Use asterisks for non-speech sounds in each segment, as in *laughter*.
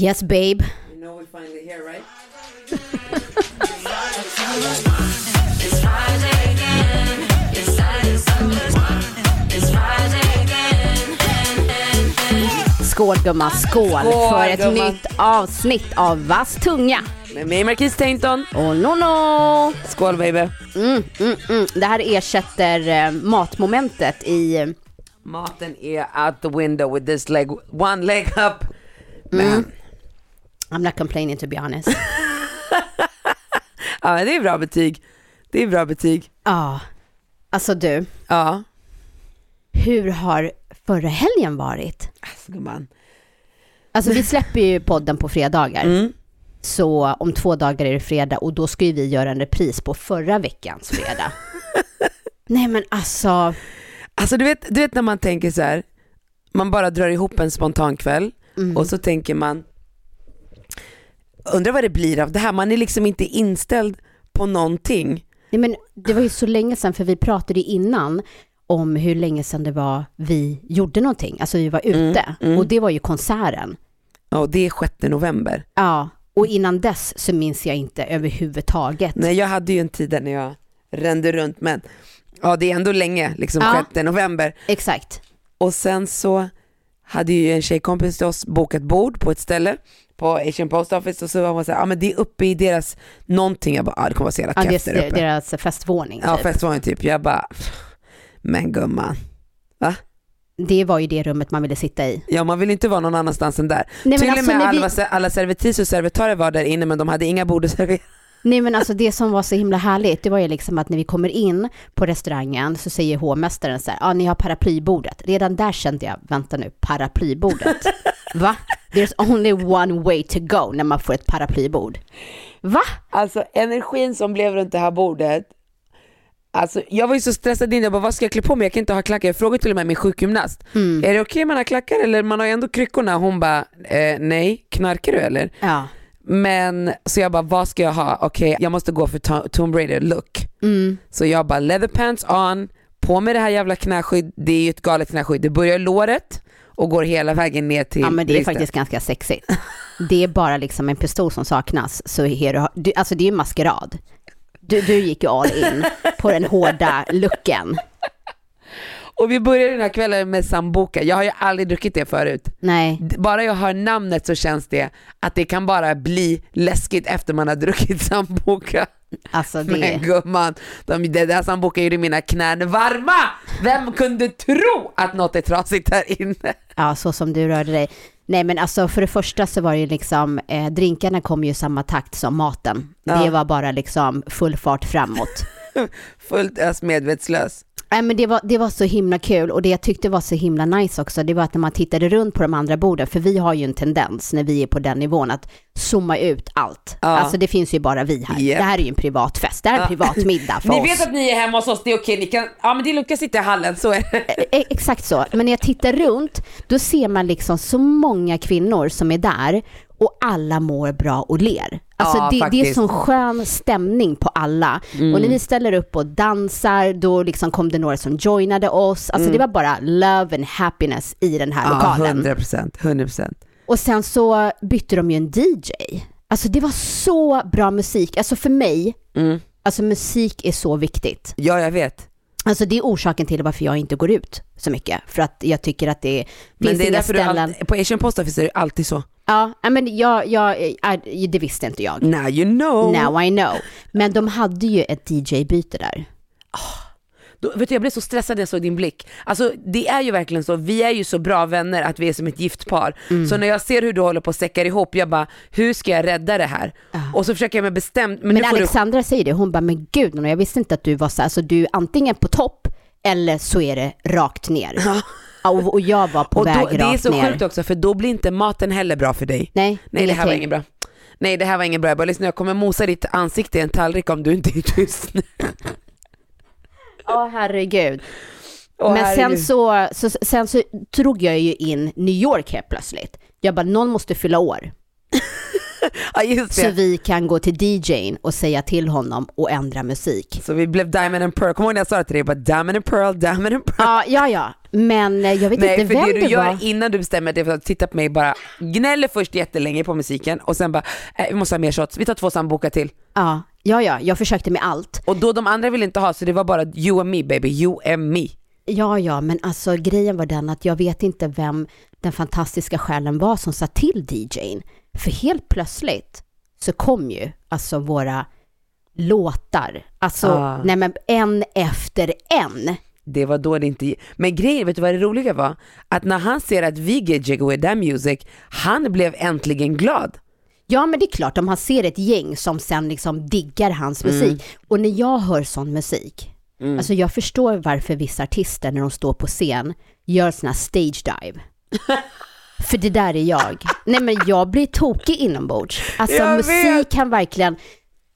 Yes babe. You know we're finally here, right? Skål gumman, skål, Skål, för ett gumman. nytt avsnitt av Vass tunga. Med mig Marquis Tainton. Och no, no. Skål baby. Mm, mm, mm. Det här ersätter eh, matmomentet i... eh, Maten är out the window with this leg, one leg up. Men, Mm. I'm not complaining to be honest. *laughs* ja men det är bra betyg. Det är bra betyg. Ja, alltså du, Ja. hur har förra helgen varit? Alltså gumman. Alltså vi släpper ju podden på fredagar. Mm. Så om två dagar är det fredag och då ska ju vi göra en repris på förra veckans fredag. *laughs* Nej men alltså, Alltså du vet, du vet när man tänker så här, man bara drar ihop en spontan kväll Mm. och så tänker man, undrar vad det blir av det här, man är liksom inte inställd på någonting. nej men det var ju så länge sedan för vi pratade innan om hur länge sedan det var vi gjorde någonting, alltså vi var ute mm. och det var ju konserten. Ja, och det är 6 november. Ja, och innan dess så minns jag inte överhuvudtaget. Nej jag hade ju en tid där när jag rände runt men ja det är ändå länge, liksom Ja. 6 november. Exakt. Och sen så hade ju en tjejkompis till oss bokat bord på ett ställe på Asian Post Office och så var man såhär, ja men det är uppe i deras någonting, jag bara, ja det kommer vara så jävla Ja, det är uppe. deras festvåning. Ja typ. festvåningen typ, jag bara, men gumman, va? Det var ju det rummet man ville sitta i. Ja man vill inte vara någon annanstans än där. Nej, Till och alltså, med när alla, vi- alla servitriser och servitörer var där inne men de hade inga bord att servera. Nej men alltså det som var så himla härligt, det var ju liksom att när vi kommer in på restaurangen så säger hovmästaren så här, ja ah, ni har paraplybordet. Redan där kände jag, vänta nu, paraplybordet? *laughs* Va? There's only one way to go när man får ett paraplybord. Va? Alltså energin som blev runt det här bordet, alltså jag var ju så stressad in, jag bara vad ska jag klä på mig? Jag kan inte ha klackar. Jag frågade till och med min sjukgymnast, Mm. är det okej man har klackar eller man har ju ändå kryckorna? Hon bara, eh, nej, knarkar du eller? Ja. Men så jag bara, vad ska jag ha? Okej, jag måste gå för To- Tomb Raider look. Mm. Så jag bara, leather pants on, på med det här jävla knäskydd, det är ju ett galet knäskydd. Det börjar i låret och går hela vägen ner till Ja men det är bristen. faktiskt ganska sexigt. Det är bara liksom en pistol som saknas, så är du, alltså det är ju maskerad. Du, du gick ju all in på den hårda looken. Och vi börjar den här kvällen med sambuca, jag har ju aldrig druckit det förut. Nej, bara jag hör namnet så känns det att det kan bara bli läskigt efter man har druckit sambuca. alltså det... Men gumman, de, det där sambuca gjorde mina knän varma! Vem kunde tro att något är trasigt här inne? Ja, så som du rörde dig. Nej, men alltså för det första så var det ju liksom, eh, drinkarna kom ju i samma takt som maten. Ja. Det var bara liksom full fart framåt. *laughs* Fullt ös medvetslös. Nej, men det var, det var så himla kul och det jag tyckte var så himla nice också, det var att när man tittade runt på de andra borden, för vi har ju en tendens när vi är på den nivån att zooma ut allt. Ja. Alltså det finns ju bara vi här. Japp. Det här är ju en privat fest, det här är en privat middag för *laughs* Ni oss. vet att ni är hemma hos oss, det är okej, ni kan, ja men det är lugnt, jag sitter i hallen, så är det. E- Exakt så. Men när jag tittar runt, då ser man liksom så många kvinnor som är där och alla mår bra och ler. Alltså Ja, det, det är sån skön stämning på alla. Och när vi ställer upp och dansar, då liksom kom det några som joinade oss. Alltså det var bara love and happiness i den här Ja, lokalen. 100 procent, 100 procent. Och sen så bytte de ju en DJ. Alltså det var så bra musik. Alltså för mig, Mm. alltså musik är så viktigt. Ja, jag vet. Alltså det är orsaken till varför jag inte går ut så mycket. För att jag tycker att det Men finns det är inga därför du ställen. alltid, på Asian Post Office är det alltid så. Ja, men jag, jag, det visste inte jag. Now you know. Now I know. Men de hade ju ett DJ-byte där. Då, vet du, jag blev så stressad när jag såg din blick. Alltså det är ju verkligen så, vi är ju så bra vänner att vi är som ett gift par. Mm. Så när jag ser hur du håller på att säckar ihop, jag bara, hur ska jag rädda det här? Och så försöker jag med bestämt, men, Men Alexandra säger det, hon bara, men gud, jag visste inte att du var så här, så du är antingen på topp eller så är det rakt ner. Ja, Och, och jag var på och väg då, det är rakt så ner. sjukt också för då blir inte maten heller bra för dig. Nej, Nej det här var inget bra. Nej det här var inget bra, jag bara lyssna jag kommer mosa ditt ansikte i en tallrik om du inte är tyst nu. Ja, herregud. Åh, Men sen herregud. så, så, sen så drog jag ju in New York helt plötsligt. Jag bara, någon måste fylla år. *laughs* Ja Så vi kan gå till DJn och säga till honom och ändra musik. Så vi blev Diamond and Pearl, kommer du ihåg när jag sa det till dig? Bara Diamond and Pearl, Diamond and Pearl. Ja, ja, ja. Men eh, jag vet Nej inte för vem det det, du gör var. innan du bestämmer dig för att titta på mig bara gnäller först jättelänge på musiken och sen bara eh, vi måste ha mer shots, vi tar två samboka till. Ja, ja, ja, jag försökte med allt. Och då de andra ville inte ha så det var bara you and me baby, you and me. Ja, ja, men alltså grejen var den att jag vet inte vem den fantastiska själen var som sa till DJn. För helt plötsligt så kom ju alltså våra låtar, alltså Ah. nej men en efter en. Det var då det inte Men grejen, vet du vad det roliga var? Att när han ser att vi get jiggy with that music, han blev äntligen glad. Ja, men det är klart om han ser ett gäng som sen liksom diggar hans Mm. musik. Och när jag hör sån musik, alltså jag förstår varför vissa artister när de står på scen gör såna här stage dive. *laughs* För det där är jag. Nej men jag blir tokig inombords. Alltså Jag musik vet. kan verkligen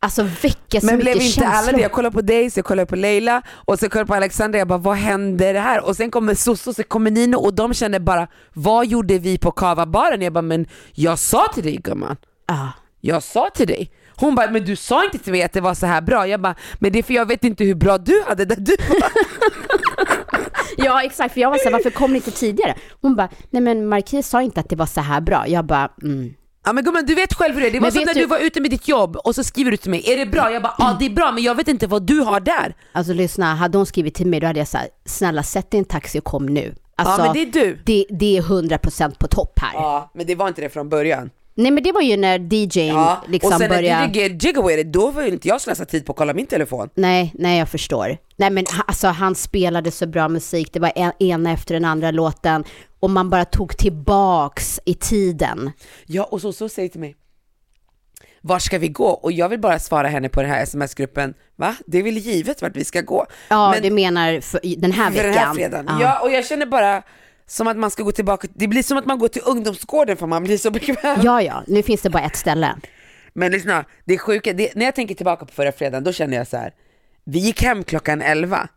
alltså väcka så Men blev inte känslor. alla det? Jag kollade på dig, så jag kollade på Leila och så kollade jag på Alexandra, jag bara vad händer här? Och sen kommer Soso, så kommer Nino och de kände bara vad gjorde vi på Kava-baren? Jag bara men jag sa till dig gumman, Ja. jag sa till dig. Hon bara men du sa inte till mig att det var så här bra. Jag bara men det är för jag vet inte hur bra du hade det du var. *laughs* *laughs* ja, exakt. För jag var så här, varför kom ni inte tidigare? Hon bara, nej men Marquis sa inte att det var så här bra. Jag bara, mm. Ja men gumman du vet själv hur det är, det var Men som när du- du var ute med ditt jobb och så skriver du till mig, är det bra? Jag bara ja det är bra men jag vet inte vad du har där. Alltså lyssna, hade hon skrivit till mig då hade jag sagt, snälla sätt dig i en taxi och kom nu. Alltså, ja men det är du. det, det är 100% på topp här. Ja men det var inte det från början. Nej men det var ju när DJn Ja, liksom och sen började... när du get jiggy with it, då var ju inte jag slösa tid på att kolla min telefon. Nej, nej jag förstår. Nej men alltså han spelade så bra musik, det var en, ena efter den andra låten och man bara tog tillbaks i tiden. Ja och så, så säger till mig, var ska vi gå? Och jag vill bara svara henne på den här sms-gruppen, va? Det är väl givet vart vi ska gå? Ja, Men du menar den här veckan? den här fredagen. Ja. och jag känner bara som att man ska gå tillbaka, det blir som att man går till ungdomsgården för man blir så bekväm. ja, ja, nu finns det bara ett ställe. Men lyssna, det är sjuka, det, när jag tänker tillbaka på förra fredagen, då känner jag så här. vi gick hem klockan 11.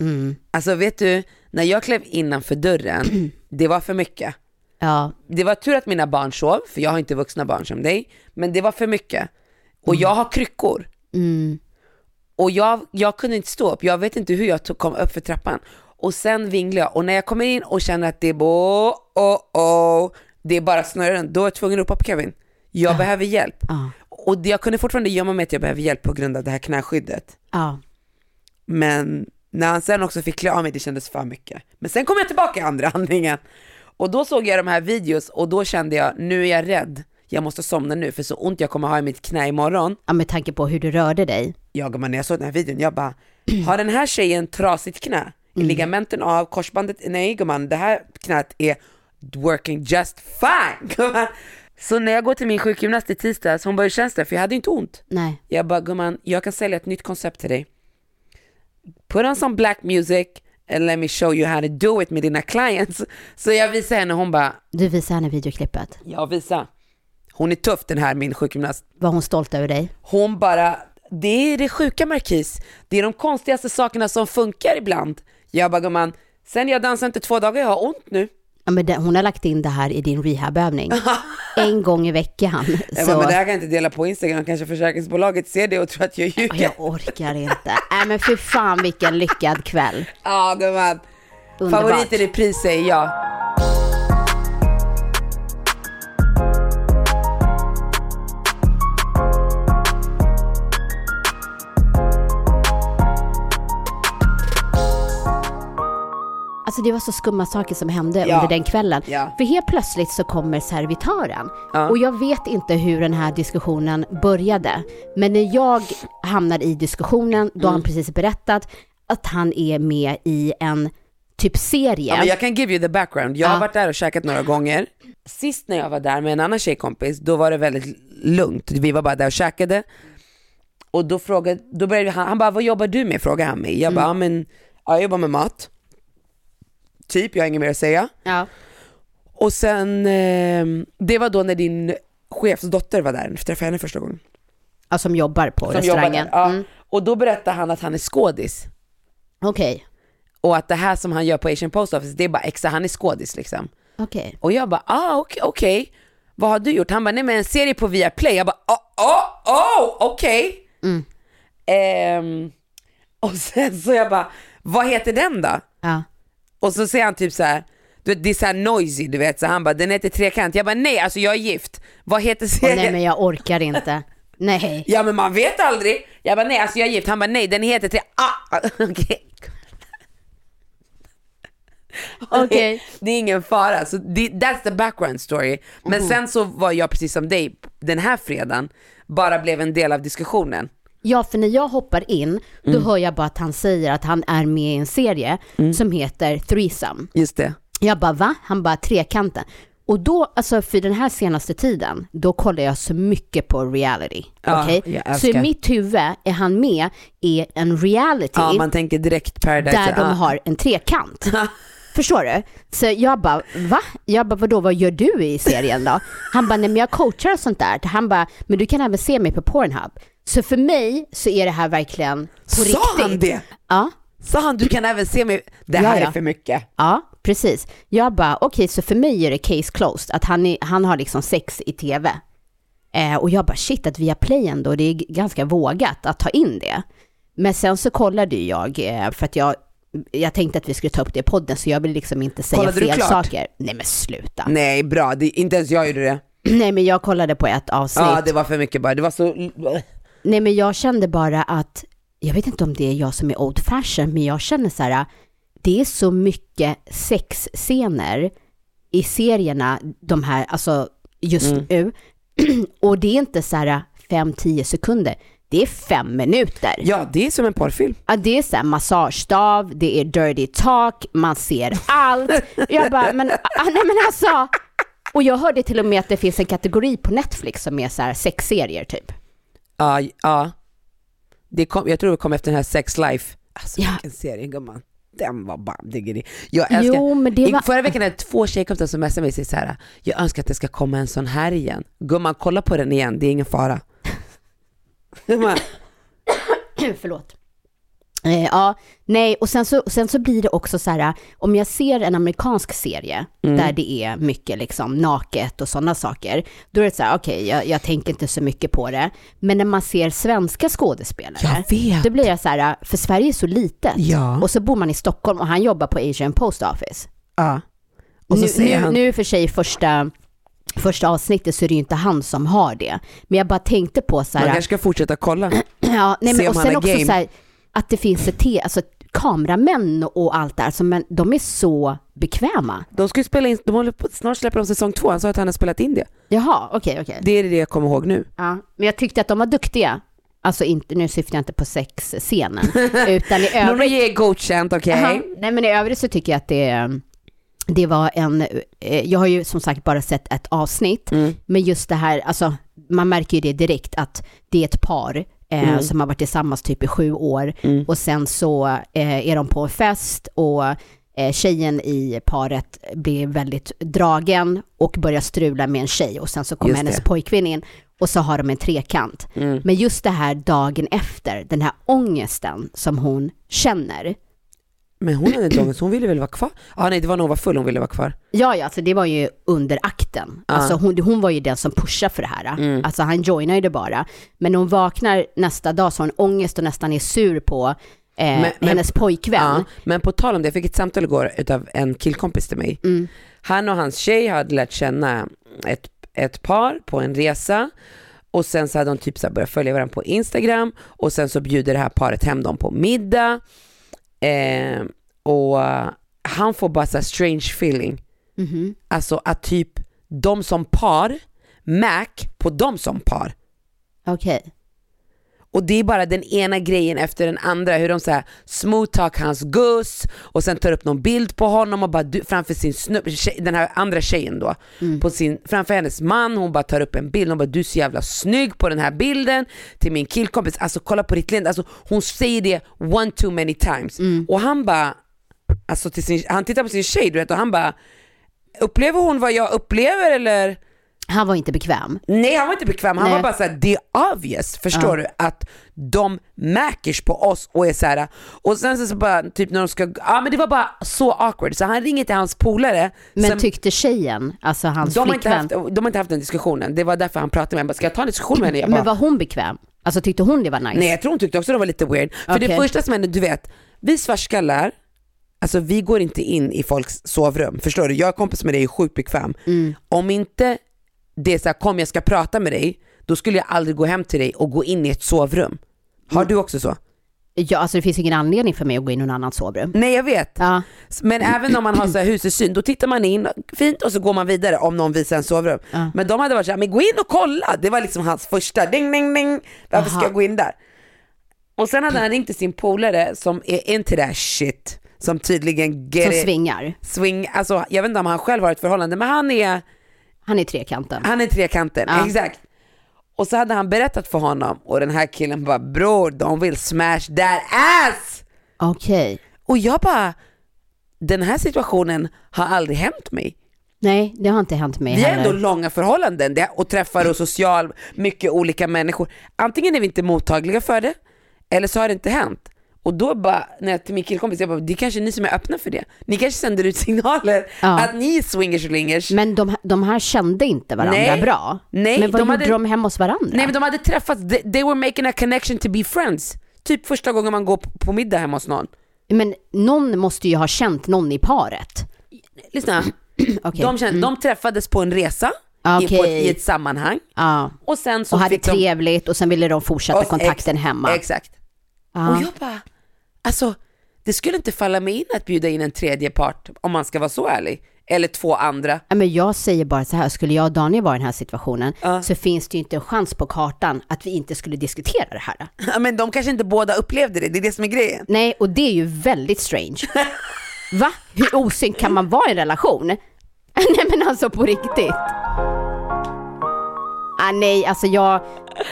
Mm. Alltså vet du, när jag klev innanför dörren, *clears throat* det var för mycket. Ja, Det var tur att mina barn sov, för jag har inte vuxna barn som dig, men det var för mycket. Och jag har kryckor. mm. Och jag, jag kunde inte stå upp, jag vet inte hur jag tog, kom upp för trappan. Och sen vinglade jag, och när jag kommer in och känner att det är bo, oh, oh, det är bara snören, då är jag tvungen att ropa på Kevin. Jag behöver hjälp. ja, Och jag kunde fortfarande gömma mig att jag behöver hjälp på grund av det här knäskyddet. ja. Men när han sen också fick klä av mig, det kändes för mycket. Men sen kom jag tillbaka i andra *laughs* andningen. Och då såg jag de här videos och då kände jag, nu är jag rädd. Jag måste somna nu för så ont jag kommer ha i mitt knä imorgon. ja med tanke på hur du rörde dig. Jag men när jag såg den här videon, jag bara, *clears throat* har den här tjejen trasigt knä? Är ligamenten av, korsbandet, nej gumman, det här knät är working just fine *laughs* gumman. Så när jag går till min sjukgymnast i tisdags, hon bara, hur känns det? För jag hade inte ont. Nej. Jag bara, gumman, jag kan sälja ett nytt koncept till dig. Put on some black music and let me show you how to do it med dina clients. Så jag visade henne, hon bara, Du visade henne videoklippet. jag visa. Hon är tuff den här min sjukgymnast. Var hon stolt över dig? Hon bara, det är det sjuka Marquis. Det är de konstigaste sakerna som funkar ibland. Jag bara, gumman, sen jag dansar inte två dagar, jag har ont nu. Ja, men hon har lagt in det här i din rehabövning. *laughs* en gång i veckan. Så, bara, men det här kan jag inte dela på Instagram, kanske försäkringsbolaget ser det och tror att jag ljuger. jag orkar inte. Nej men för fan vilken lyckad kväll. Ja gumman. Favoriten i pris säger jag. Alltså det var så skumma saker som hände Ja. under den kvällen. Ja. För helt plötsligt så kommer servitören. Ja. Och jag vet inte hur den här diskussionen började. Men när jag hamnar i diskussionen, då har Mm. han precis berättat att han är med i en typ serie. Ja, men jag kan give you the background. Jag har varit där och käkat några gånger. Sist när jag var där med en annan tjejkompis, då var det väldigt lugnt. Vi var bara där och käkade. Och då frågade, då började han, han bara, vad jobbar du med? Frågade han mig. Jag bara, ja men, ja, jag jobbar med mat. Typ, jag har inget mer att säga. Ja. Och sen, eh, det var då när din chefsdotter var där, träffade henne första gången. ja, som jobbar på Som restaurangen. jobbar där. Ja. Mm. Och då berättade han att han är skådis. Okej, Och att det här som han gör på Asian Post Office, det är bara extra, han är skådis liksom. okej. Och jag bara, ah okej, okej. Vad har du gjort? Han bara, nej men en serie på Viaplay. Jag bara, oh, oh, oh okej. Mm. Ehm, och sen så jag bara, vad heter den då? Ja. Och så säger han typ så här, det är så här noisy du vet, så han bara, den heter Trekant. Jag bara, nej alltså jag är gift. Vad heter serien? nej men jag orkar inte. Nej. Ja men man vet aldrig. Jag bara, nej alltså jag är gift. Han bara, nej den heter Tre... Ah, *laughs* okej. Okej. *laughs* Det är ingen fara, så det, that's the background story. Men Mhm. sen så var jag precis som dig den här fredagen, bara blev en del av diskussionen. Ja, för när jag hoppar in, då Mm. hör jag bara att han säger att han är med i en serie som heter Threesome. Just det. Jag bara va? Han bara trekanten. Och då, alltså för den här senaste tiden, då kollar jag så mycket på reality. Ja, jag Så i mitt huvud är han med i en reality Ja man tänker direkt Paradise. där de ja. har en trekant. *laughs* Förstår du? Så jag bara, va? Jag bara, vadå, vad gör du i serien då? Han bara, nej men jag coachar och sånt där. Han bara, men du kan även se mig på Pornhub. Så för mig så är det här verkligen på Sa riktigt. han det? Ja, Sa han du kan även se mig, det här ja. är för mycket. ja, precis. Jag bara, okej, så för mig är det case closed, att han, är, han har liksom sex i tv. Eh, och jag bara, shit, att via play ändå, det är ganska vågat att ta in det. Men sen så kollade jag, eh, för att jag, jag tänkte att vi skulle ta upp det i podden, så jag vill liksom inte säga Kollade fel saker. Nej men sluta. Nej bra, det, inte ens jag gjorde det. *clears throat* Nej men jag kollade på ett avsnitt. Ja det var för mycket bara, det var så... Nej men jag kände bara att, jag vet inte om det är jag som är old fashion, men jag känner så här, det är så mycket sexscener i serierna, de här, alltså just Mm. nu. *clears throat* Och det är inte så här 5-10 sekunder, det är fem minuter. Ja det är som en porrfilm. Ja, det är så här massagestav, det är dirty talk, man ser allt. Jag bara, men, ah, nej men alltså. Och jag hörde till och med att det finns en kategori på Netflix som är så här sexserier typ. Ja, ja. Det kom, jag tror det kom efter den här Sex Life. Alltså Ja. vilken serie gumman. Den var bam diggity. Jag älskar, Jo, men det I- var... Förra veckan hade två tjejkompisar som smsade mig och säger så här. jag önskar att det ska komma en sån här igen. Gumman kolla på den igen, det är ingen fara. *laughs* Förlåt. Eh, ja, nej, och sen så, sen så blir det också så här, om jag ser en amerikansk serie där det är mycket liksom naket och sådana saker, då är det så här, okej, jag, jag tänker inte så mycket på det. Men när man ser svenska skådespelare, då blir jag så här, för Sverige är så litet. Ja. Och så bor man i Stockholm och han jobbar på Asian Post Office. ja. Och så nu, nu, han, nu för sig första, första avsnittet så är det ju inte han som har det. Men jag bara tänkte på så man här, kanske ska fortsätta kolla. *clears throat* Ja, nej, Se men, om och sen också game. så här, att det finns ett te, alltså kameramän och allt där, alltså, men de är så bekväma. De ska ju spela in, de håller på, snart släpper de säsong två, han sa att han har spelat in det. Jaha, okej, okej. Det är det jag kommer ihåg nu. Ja, men jag tyckte att de var duktiga. Alltså inte, nu syftar jag inte på sexscenen, *laughs* utan i övrigt. ger godkänt, okej? Jaha, Nej men i övrigt så tycker jag att det, det var en, eh, jag har ju som sagt bara sett ett avsnitt, Mm. men just det här, alltså man märker ju det direkt att det är ett par eh, Mm. som har varit tillsammans typ i sju år och sen så eh, är de på fest och eh, tjejen i paret blir väldigt dragen och börjar strula med en tjej och sen så kommer hennes det. pojkvän in och så har de en trekant. Mm. Men just det här dagen efter, den här ångesten som hon känner, Men hon hade inte ångest, hon ville väl vara kvar? ah, nej det var när hon var full hon ville vara kvar. Ja, ja, alltså det var ju under akten. Alltså hon, hon var ju den som pushade för det här. Mm. Alltså han joinade ju det bara. Men när hon vaknar nästa dag så har hon ångest och nästan är sur på eh, Men- men- hennes pojkvän. Ja, men på tal om det, jag fick ett samtal igår utav en killkompis till mig. Mm. Han och hans tjej hade lärt känna ett, ett par på en resa och sen så hade de typ så börjat följa varandra på Instagram och sen så bjuder det här paret hem dem på middag. Eh, och han får bara så strange feeling. Mhm. Alltså att typ de som par, Mac på dem som par. Okej. Och det är bara den ena grejen efter den andra, hur de så här smooth talk hans guss och sen tar upp någon bild på honom och bara du, framför sin snubb, tjej, den här andra tjejen då, på sin, framför hennes man, hon bara tar upp en bild, hon bara du är så jävla snygg på den här bilden till min killkompis, alltså kolla på ditt leende, alltså hon säger det one too many times. Och han bara alltså sin, han tittar på sin tjej du vet och han bara, upplever hon vad jag upplever eller? Han var inte bekväm. Nej han var inte bekväm, han Nej. var bara såhär, det är obvious, förstår du? Att de märkers på oss och är såhär, och sen så, så bara typ när de ska, ja men det var bara så awkward så han ringer till hans polare. Men sen- tyckte tjejen, alltså hans de har, inte flickvän, haft, de har inte haft den diskussionen, det var därför han pratade med bara, ska jag ta en diskussion med henne? Bara, men var hon bekväm? Alltså tyckte hon det var nice? Nej jag tror hon tyckte också det var lite weird. För det Okej. första som hände, du vet, vi svartskallar, alltså vi går inte in i folks sovrum, förstår du? Jag är kompis med dig, är sjukt bekväm. Mm. Om inte det är såhär, kom jag ska prata med dig, då skulle jag aldrig gå hem till dig och gå in i ett sovrum. Har Mm. du också så? Ja, alltså det finns ingen anledning för mig att gå in i någon annans sovrum. Nej jag vet. Ja, Men även om man har så här husesyn, då tittar man in, fint och så går man vidare om någon visar en sovrum. Ja. Men de hade varit såhär, men gå in och kolla! Det var liksom hans första, ding ding ding, varför ska Aha. jag gå in där? Och sen hade han ringt till sin polare som är into that shit, som tydligen som svingar. swing, alltså jag vet inte om han själv har ett förhållande, men han är, Han är trekanten. han är trekanten, Ja. exakt. Och så hade han berättat för honom och den här killen bara, bror de vill smash that ass! Okej. Och jag bara, den här situationen har aldrig hänt mig. Nej, det har inte hänt mig Vi har heller. ändå långa förhållanden det- och träffar och social, mycket olika människor. Antingen är vi inte mottagliga för det, eller så har det inte hänt. Och då bara, när jag till min killkompis, jag bara, det är kanske ni som är öppna för det. Ni kanske sänder ut signaler Ja. att ni är swingers-lingers. Men de, de här kände inte varandra Nej. bra. Nej, men vad de gjorde hade- de hemma hos varandra? Nej men de hade träffats, they, they were making a connection to be friends. Typ första gången man går på, på middag hemma hos någon. Men någon måste ju ha känt någon i paret. Lyssna, *clears throat* Okej. de, kände, de träffades på en resa, i, på ett, Okej. i ett sammanhang. Ja. Och sen så Och hade fick de... trevligt och sen ville de fortsätta och- kontakten ex- hemma. Exakt. Ja. Och jag bara, alltså det skulle inte falla mig in att bjuda in en tredje part om man ska vara så ärlig. Eller två andra. Ja, Men jag säger bara så här, skulle jag och Daniel vara i den här situationen Ja. så finns det ju inte en chans på kartan att vi inte skulle diskutera det här. *laughs* Ja, Men de kanske inte båda upplevde det, det är det som är grejen. Nej, och det är ju väldigt strange. *laughs* Va? Hur osynk kan man vara i en relation? *laughs* nej men alltså på riktigt. Ah, nej, alltså jag,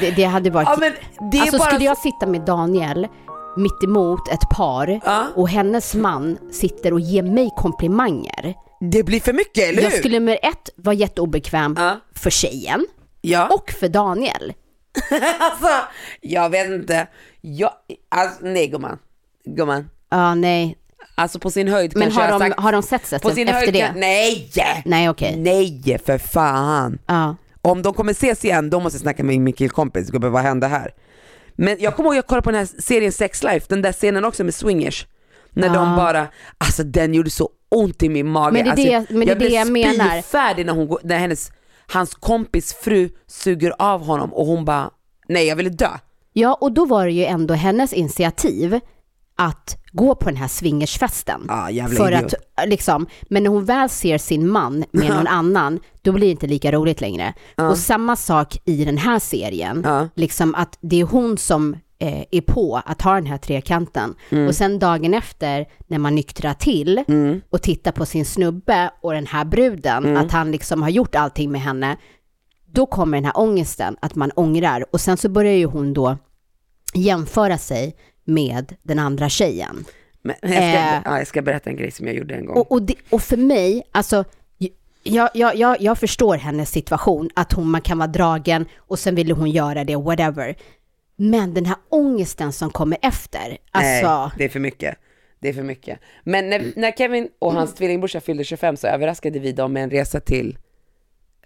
det, det hade varit... Ja, det alltså bara skulle jag sitta med Daniel mitt emot ett par Ja. och hennes man sitter och ger mig komplimanger. Det blir för mycket, eller hur? Jag skulle med ett vara jätteobekväm Ja. för tjejen Ja. och för Daniel. *laughs* alltså, jag vet inte. Jag, alltså, nej gumman. Gumman. Ja, nej. Alltså på sin höjd Men kanske har jag de, sagt... har de sett sig på sin efter höjd det? kan, nej! Nej, okej. Nej för fan. Ja. Om de kommer ses igen, då måste jag snacka med min killkompis, gubbe vad hände här? Men jag kommer ihåg jag kollade på den här serien Sex Life, den där scenen också med swingers. När de Ah. bara, alltså den gjorde så ont i min mage. Men det är det- alltså, men det är det jag blev menar. spyfärdig när, hon, när hennes, hans kompis fru suger av honom och hon bara, nej jag ville dö. Ja, och då var det ju ändå hennes initiativ att gå på den här swingersfesten. Jävla för idiot. att, liksom, men när hon väl ser sin man med någon annan, då blir det inte lika roligt längre. Och samma sak i den här serien, Ja. liksom att det är hon som eh, är på att ha den här trekanten. Mm. Och sen dagen efter, när man nyktrar till och tittar på sin snubbe och den här bruden, Mm. att han liksom har gjort allting med henne, då kommer den här ångesten, att man ångrar. Och sen så börjar ju hon då jämföra sig med den andra tjejen. Men jag, ska, Eh. ja, jag ska berätta en grej som jag gjorde en gång. Och, och, det, och för mig, alltså, jag, jag, jag, jag förstår hennes situation, att hon, man kan vara dragen och sen ville hon göra det, whatever. Men den här ångesten som kommer efter, alltså, Nej, det är för mycket. Det är för mycket. Men när, när Kevin och hans tvillingbrorsa fyllde 25 så överraskade vi dem med en resa till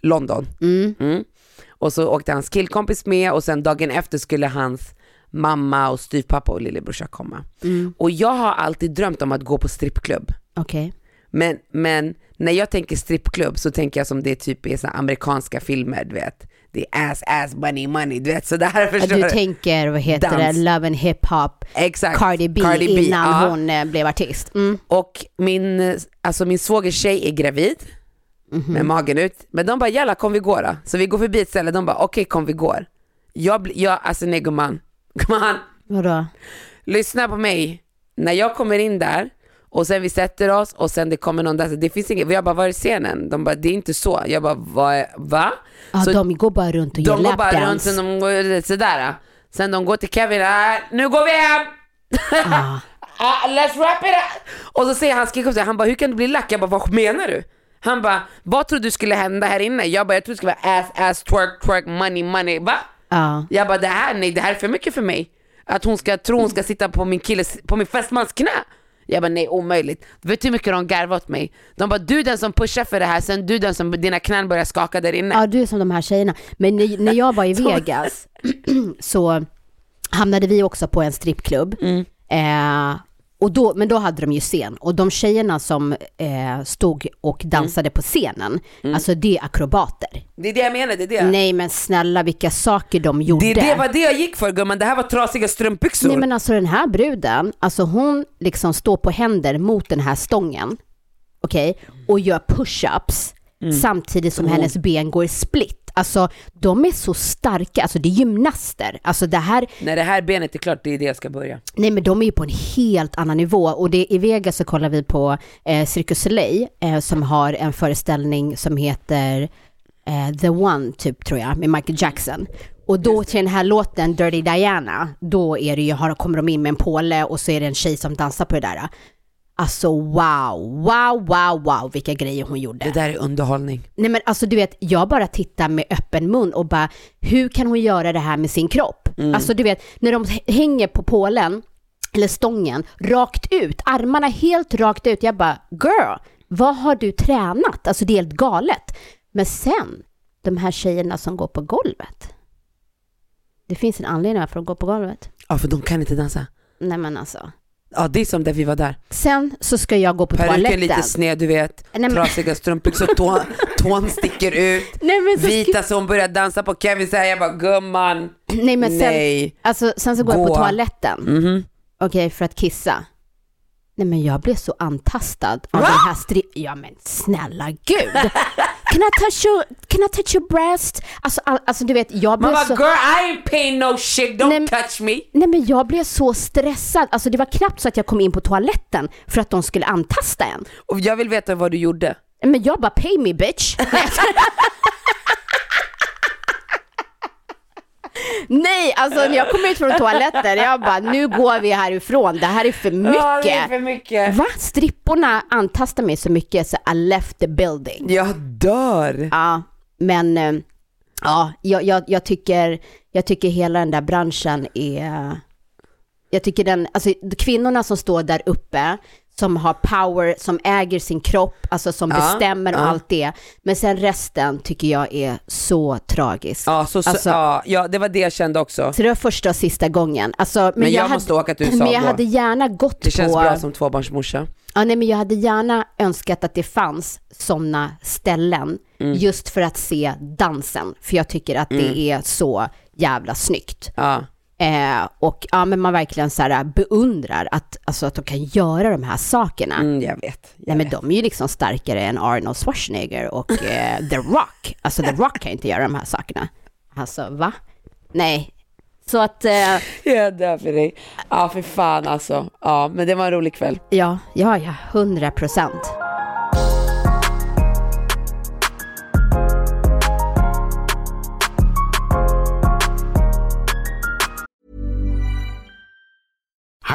London. Mm. Och så åkte hans killkompis med och sen dagen efter skulle hans mamma och styvpappa och lillebrorsa komma. Och jag har alltid drömt om att gå på strippklubb. okej. Men, men när jag tänker strippklubb så tänker jag som det typ är så här amerikanska filmer, du vet. Det är ass, ass, money, money, du vet sådär förstår Du tänker, vad heter Dans. det, Love and Hip Hop, Exakt. Cardi B, Cardi B, innan ja. hon eh, blev artist. Mm. Och min, alltså min svågers tjej är gravid med magen ut. Men de bara jalla kom vi går då. Så vi går förbi ett ställe, de bara okej kom vi går. Jag, jag alltså nej gumman, gumman, Vadå? lyssna på mig. När jag kommer in där och sen vi sätter oss och sen det kommer någon där, det finns inget, jag bara var är scenen? De bara det är inte så. Jag bara är, va? Ja, Så de går bara runt och ger de går bara runt, lapdance. sen de går sådär. Sen de går till Kevin, ah, nu går vi hem! Ah. *laughs* ah, let's wrap it up. Och så säger han sig, han bara hur kan du bli lack? Jag bara vad menar du? Han bara vad trodde du skulle hända här inne? Jag bara jag trodde det skulle vara ass ass twerk twerk money money. Va? Ja. Jag bara det här, nej det här är för mycket för mig. Att hon ska tro hon ska sitta på min killes, på min fästmans knä. Jag bara nej omöjligt. Vet du hur mycket de garvade åt mig? De bara du är den som pushar för det här, sen du är den som dina knän börjar skaka där inne. Ja, du är som de här tjejerna. Men när, när jag var i *laughs* Vegas *clears throat* så hamnade vi också på en strippklubb. Mm. Eh, och då, men då hade de ju scen. Och de tjejerna som eh, stod och Mm. dansade på scenen, alltså det är akrobater. Det är det jag menar, det är det. Nej men snälla vilka saker de gjorde. Det, det var det jag gick för gumman, det här var trasiga strumpbyxor. Nej men alltså den här bruden, alltså hon liksom står på händer mot den här stången, okej, och gör push-ups Mm. samtidigt som hennes ben går split. Alltså de är så starka, alltså det är gymnaster. Alltså det här, När det här benet är klart, det är det jag ska börja. nej men de är ju på en helt annan nivå och det, i Vegas så kollar vi på eh, Circus Soleil eh, som har en föreställning som heter eh, The One typ tror jag med Michael Jackson. Och då till den här låten Dirty Diana, då är det ju, har, kommer de in med en påle och så är det en tjej som dansar på det där. Alltså wow, wow, wow, wow vilka grejer hon gjorde. Det där är underhållning. Nej men alltså du vet, jag bara tittar med öppen mun och bara, hur kan hon göra det här med sin kropp? Alltså du vet, när de hänger på pålen, eller stången, rakt ut, armarna helt rakt ut. Jag bara, girl, vad har du tränat? Alltså det är helt galet. Men sen, de här tjejerna som går på golvet. Det finns en anledning varför de går på golvet. Ja för de kan inte dansa. Nej men alltså. Ja det är som där vi var där. Sen så ska jag gå på Peruken toaletten. lite sned du vet, Nej, men- trasiga strumpbyxor, tå, *laughs* tån sticker ut. Nej men, så Vita som börjar dansa på Kevin säger jag bara gumman, nej, men sen, nej. Alltså, sen så går jag på Gå. toaletten. Mhm. Okej, för att kissa. Nej men jag blev så antastad av den här stri... Ja men snälla gud! Can I touch your, can I touch your breast? Alltså, all, alltså du vet, jag blev bara så... girl I ain't paying no shit, don't Nej, touch me. Nej men jag blev så stressad. Alltså det var knappt så att jag kom in på toaletten för att de skulle antasta en. Och jag vill veta vad du gjorde. Men jag bara pay me bitch. Nej, alltså när jag kom ut från toaletten, jag bara nu går vi härifrån, det här är för mycket. Ja, det är för mycket. Va? Stripporna antastar mig så mycket så I left the building. Jag dör. Ja, men eh, ja, jag, jag, jag, tycker, jag tycker hela den där branschen är... Jag tycker den, alltså kvinnorna som står där uppe, som har power, som äger sin kropp, alltså som Ja, bestämmer och ja. allt det. Men sen resten tycker jag är så tragiskt. Ja, så, så, Alltså- ja, ja, det var det jag kände också. Så det var första och sista gången. Alltså, men, Men jag hade, måste åka till USA Men jag då. hade gärna gått Det känns på... bra som tvåbarnsmorsa. Ja, nej, men jag hade gärna önskat att det fanns sådana ställen Mm. just för att se dansen. För jag tycker att det är så jävla snyggt. Ja. Eh, och ja, men man verkligen så här beundrar att, alltså, att de kan göra de här sakerna. Mm, jag vet. Jag Nej, men vet. de är ju liksom starkare än Arnold Schwarzenegger och eh, The Rock. Alltså The Rock kan inte göra de här sakerna. Alltså va? Nej. Så att, eh, *laughs* Jag dör för dig. Ja, för fan alltså. Ja, men det var en rolig kväll. ja, ja, ja, hundra procent.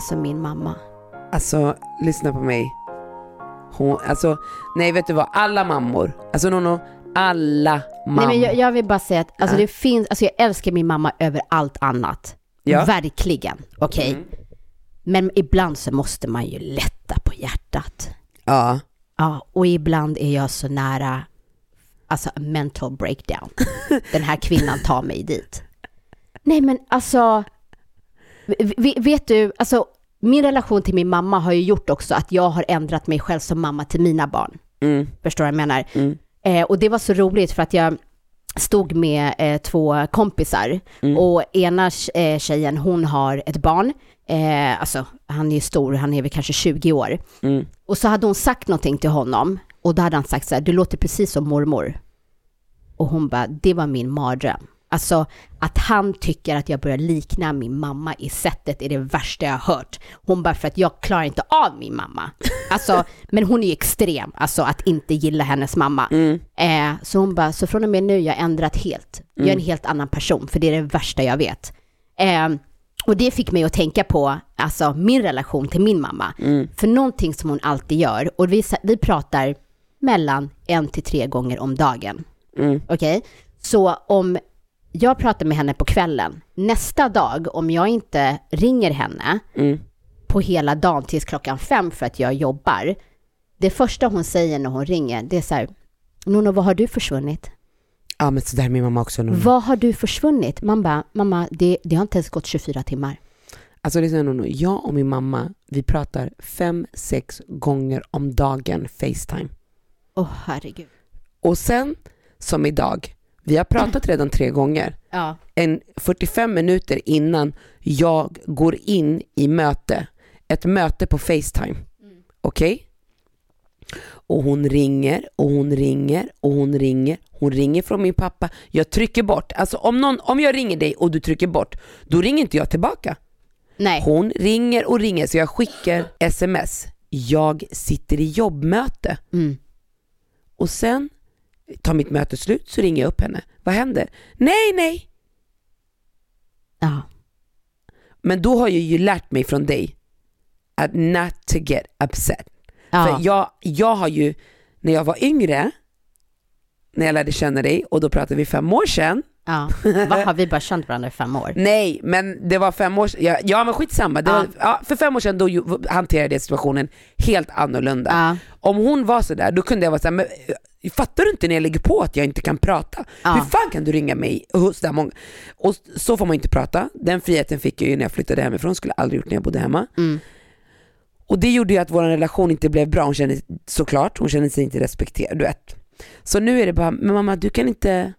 Alltså min mamma. Alltså, lyssna på mig. Hon, alltså, nej vet du vad, alla mammor, alltså Nono, alla mammor. Nej, men jag, jag vill bara säga att alltså, Ja. det finns, alltså, jag älskar min mamma över allt annat. Ja. Verkligen, okej. Mm. Men ibland så måste man ju lätta på hjärtat. Ja. Ja, och ibland är jag så nära, alltså mental breakdown. *laughs* Den här kvinnan tar mig dit. Nej men alltså, vet du, alltså min relation till min mamma har ju gjort också att jag har ändrat mig själv som mamma till mina barn. Mm. Förstår du vad jag menar? Mm. Eh, och det var så roligt för att jag stod med eh, två kompisar Mm. och ena eh, tjejen hon har ett barn, eh, alltså han är ju stor, han är väl kanske 20 år. Mm. Och så hade hon sagt någonting till honom och då hade han sagt så här, du låter precis som mormor. Och hon bara, det var min mardröm. Alltså att han tycker att jag börjar likna min mamma i sättet är det värsta jag har hört. Hon bara, för att jag klarar inte av min mamma. Alltså, *laughs* men hon är ju extrem, alltså att inte gilla hennes mamma. Eh, så hon bara, så från och med nu jag har ändrat helt. Jag är en helt annan person, för det är det värsta jag vet. Eh, och det fick mig att tänka på alltså, min relation till min mamma. För någonting som hon alltid gör, och vi, vi pratar mellan en till tre gånger om dagen. Okej? Så om jag pratar med henne på kvällen, nästa dag om jag inte ringer henne på hela dagen tills klockan fem för att jag jobbar, det första hon säger när hon ringer, det är så här, Nono, vad har du försvunnit? Ja men sådär är min mamma också. Nono. Vad har du försvunnit? Man bara, mamma, det, det har inte ens gått 24 timmar. Alltså lyssna Nono, jag och min mamma, vi pratar fem, sex gånger om dagen Facetime. Åh herregud. Och sen, som idag, vi har pratat redan tre gånger. Ja. En 45 minuter innan jag går in i möte, ett möte på Facetime. Okej? Och hon ringer och hon ringer och hon ringer. Hon ringer från min pappa. Jag trycker bort. Alltså om, någon, om jag ringer dig och du trycker bort, då ringer inte jag tillbaka. Nej. Hon ringer och ringer så jag skickar sms. Jag sitter i jobbmöte. Mm. Och sen tar mitt möte slut så ringer jag upp henne. Vad händer? Nej, nej. Ja. Men då har jag ju lärt mig från dig att not to get upset. Ja. För jag, jag har ju, när jag var yngre, när jag lärde känna dig och då pratade vi fem år sedan. Ja. *laughs* Vad har vi bara känt varandra i fem år? Nej, men det var fem år sedan. Ja, ja men skitsamma. Det Ja. var, ja, för fem år sedan då hanterade jag situationen helt annorlunda. Ja. Om hon var sådär, då kunde jag vara såhär, men eh, fattar du inte när jag lägger på att jag inte kan prata? Ja. Hur fan kan du ringa mig? Och så, där många. och så får man inte prata. Den friheten fick jag ju när jag flyttade hemifrån, skulle aldrig gjort när jag bodde hemma. Mm. Och det gjorde ju att vår relation inte blev bra, hon kände såklart, hon kände sig inte respekterad, du vet. Så nu är det bara, men mamma du kan inte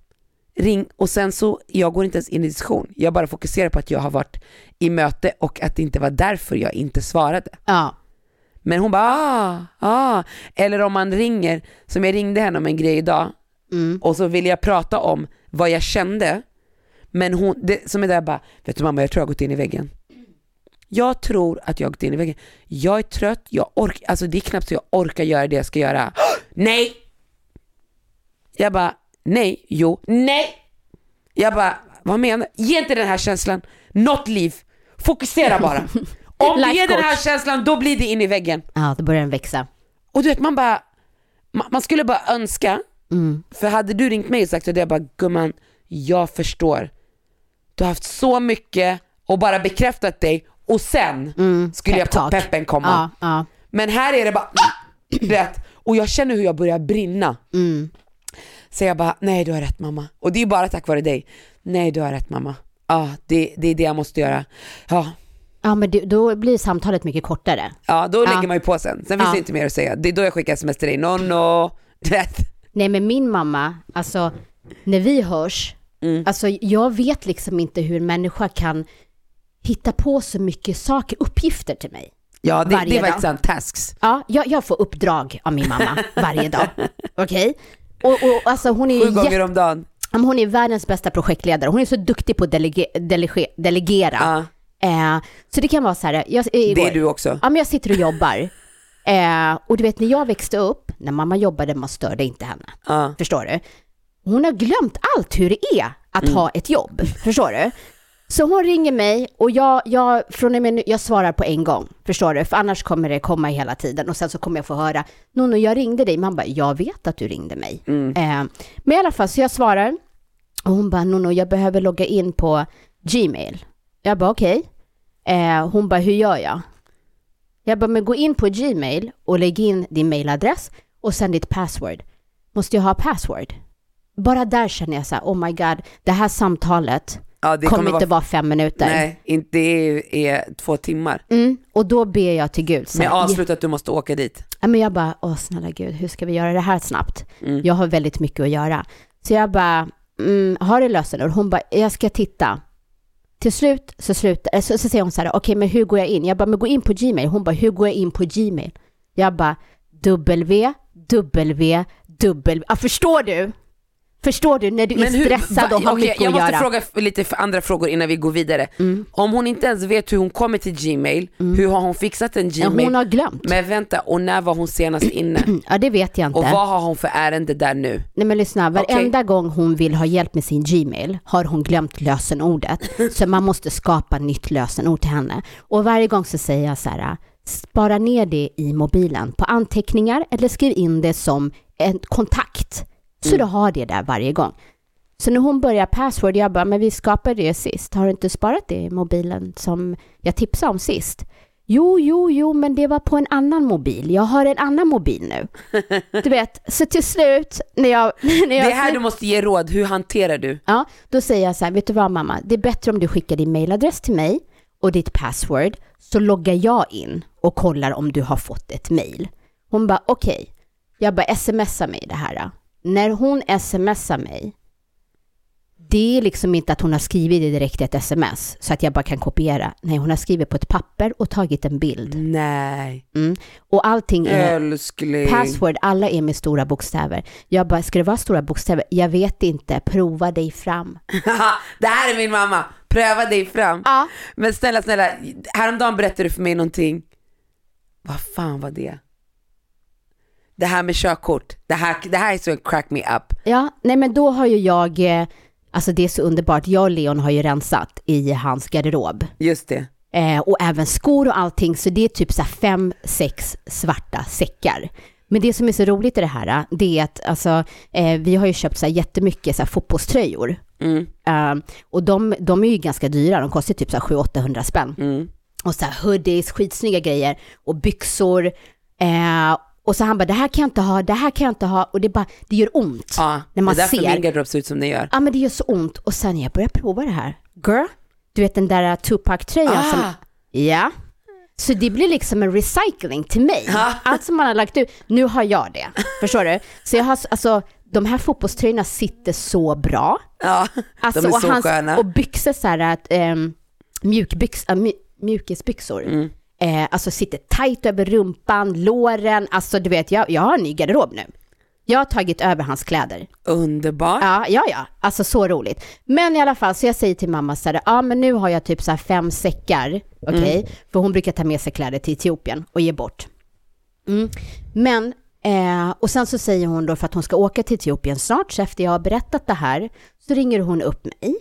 ring och sen så, jag går inte ens in i diskussion. Jag bara fokuserar på att jag har varit i möte och att det inte var därför jag inte svarade. Ja. Men hon bara ah, ah. Eller om man ringer, som jag ringde henne om en grej idag Mm. och så ville jag prata om vad jag kände. Men hon, det, som är där bara, vet du mamma jag tror jag har gått in i väggen. Jag tror att jag har gått in i väggen. Jag är trött, jag orkar, alltså det är knappt så jag orkar göra det jag ska göra. *gasps* nej! Jag bara, nej, jo, nej! Jag bara, vad menar Ge inte den här känslan något liv. Fokusera bara. *laughs* Om du ger den här känslan, då blir det in i väggen. ja, då börjar den växa. Och du vet man bara, man, skulle bara önska, Mm. för hade du ringt mig och sagt hade jag bara gumman, jag förstår. Du har haft så mycket och bara bekräftat dig och sen skulle jag på Mm. Peppen komma. Ja, ja. Men här är det bara, *clears throat* du vet, och jag känner hur jag börjar brinna. Mm. Så jag bara, nej du har rätt mamma. Och det är ju bara tack vare dig. Nej du har rätt mamma. Ja, det, det är det jag måste göra. Ja, Ja, men det, då blir samtalet mycket kortare. ja då Ja. lägger man ju på sen. Sen finns Ja. det inte mer att säga. Det är då jag skickar sms till dig. No, no. Vet. Nej, men min mamma, alltså när vi hörs, Mm. alltså jag vet liksom inte hur en människa kan hitta på så mycket saker, uppgifter till mig. Ja, det, Varje det var sånt tasks. Ja, jag, jag får uppdrag av min mamma varje dag. *laughs* Okej? Och, och alltså hon är ju Sju gånger om dagen. Hon är världens bästa projektledare. Hon är så duktig på att delege, delege, delegera. Ja, Eh, så det kan vara så här, jag, det igår, är du också. Ja, men jag sitter och jobbar. *laughs* Eh, och du vet, när jag växte upp, när mamma jobbade, man störde inte henne. Ja. Förstår du? Hon har glömt allt hur det är att Mm. ha ett jobb. Förstår du? Så hon ringer mig och jag, jag, från och med nu, jag svarar på en gång. Förstår du? För annars kommer det komma hela tiden och sen så kommer jag få höra, Nono jag ringde dig. Man bara, jag vet att du ringde mig. Eh, men i alla fall, så jag svarar. Och hon bara, Nono jag behöver logga in på Gmail. Jag bara, okej. Eh, hon bara, hur gör jag? Jag bara, men gå in på Gmail och lägg in din mailadress och sen ditt password. Måste jag ha password? Bara där känner jag så här, oh my god, det här samtalet Ja, det kommer kommer inte vara- fem minuter. Nej, inte, det är, är två timmar. Mm, och då ber jag till Gud. Så Men här, avslut att du måste åka dit. Ja, men jag bara, åh snälla Gud, hur ska vi göra det här snabbt? Mm. Jag har väldigt mycket att göra. Så jag bara, mm, har du lösenord? Hon bara, jag ska titta. Till slut så, slutar, eh, så, så säger hon så här, okej men hur går jag in? Jag bara, men gå in på Gmail. Hon bara, hur går jag in på Gmail? Jag bara, W, W, W. Ja, förstår du? Förstår du när du är stressad och har okej, mycket Jag att måste göra? fråga f- lite för andra frågor innan vi går vidare. Mm. Om hon inte ens vet hur hon kommer till Gmail, hur har hon fixat en Ja, Gmail? hon har glömt. Men vänta, och när var hon senast inne? *clears throat* Ja, det vet jag inte. Och vad har hon för ärende där nu? Nej men lyssna, varenda gång hon vill ha hjälp med sin Gmail har hon glömt lösenordet. *laughs* så man måste skapa nytt lösenord till henne. Och varje gång så säger jag så här, spara ner det i mobilen på anteckningar eller skriv in det som en kontakt. Så du har det där varje gång. Så när hon börjar password, jag bara, men vi skapade det sist. Har du inte sparat det i mobilen som jag tipsade om sist? Jo, jo, jo, men det var på en annan mobil. Jag har en annan mobil nu. Du *laughs* vet, så till slut när jag... *laughs* När jag Det är här du måste ge råd, hur hanterar du? Ja, då säger jag så här, vet du vad mamma, det är bättre om du skickar din mailadress till mig och ditt password, så loggar jag in och kollar om du har fått ett mail. Hon bara, okej, jag bara smsar mig det här. När hon smsar mig, det är liksom inte att hon har skrivit det direkt i ett sms, så att jag bara kan kopiera. Nej, hon har skrivit på ett papper och tagit en bild. Nej, Mm. Och allting är... älskling. Password, alla är med stora bokstäver. Jag bara, ska det vara stora bokstäver? Jag vet inte, prova dig fram. *laughs* det här är min mamma, pröva dig fram. Ja. Men snälla, snälla, häromdagen berättade du för mig någonting. Vad fan var det? Det här med körkort, det här, det här är så crack me up. Ja, nej men då har ju jag, eh, alltså det är så underbart, jag och Leon har ju rensat i hans garderob. Just det. Eh, och även skor och allting, så det är typ så här fem, sex svarta säckar. Men det som är så roligt i det här, eh, det är att alltså, eh, vi har ju köpt så här jättemycket så här fotbollströjor. Mm. Eh, och de, de är ju ganska dyra, de kostar typ så här 700-800 spänn. Mm. Och så här hoodies, skitsnygga grejer och byxor. Eh, och så han bara, det här kan jag inte ha, det här kan jag inte ha. Och det bara, det gör ont. Ja, när man det är därför min garderob ser ut som den gör. Ja men det gör så ont. Och sen jag började prova det här, girl, du vet den där Tupac-tröjan Ah. som, ja. Så det blir liksom en recycling till mig. Ja. Allt som man har lagt ut, nu har jag det. Förstår du? Så jag har, alltså, de här fotbollströjorna sitter så bra. Ja, Alltså, de är och, så hans, sköna. och byxor så här, att, ähm, mjukbyx, äh, mj, mjukisbyxor. Mm. Eh, alltså sitter tajt över rumpan, låren, alltså du vet, jag, jag har en ny garderob nu. Jag har tagit över hans kläder. Underbart. Ja, ja, ja, alltså så roligt. Men i alla fall, så jag säger till mamma så här, ja men nu har jag typ så här fem säckar, okej? För hon brukar ta med sig kläder till Etiopien och ge bort. Mm. Men, eh, och sen så säger hon då för att hon ska åka till Etiopien snart, så efter jag har berättat det här, så ringer hon upp mig.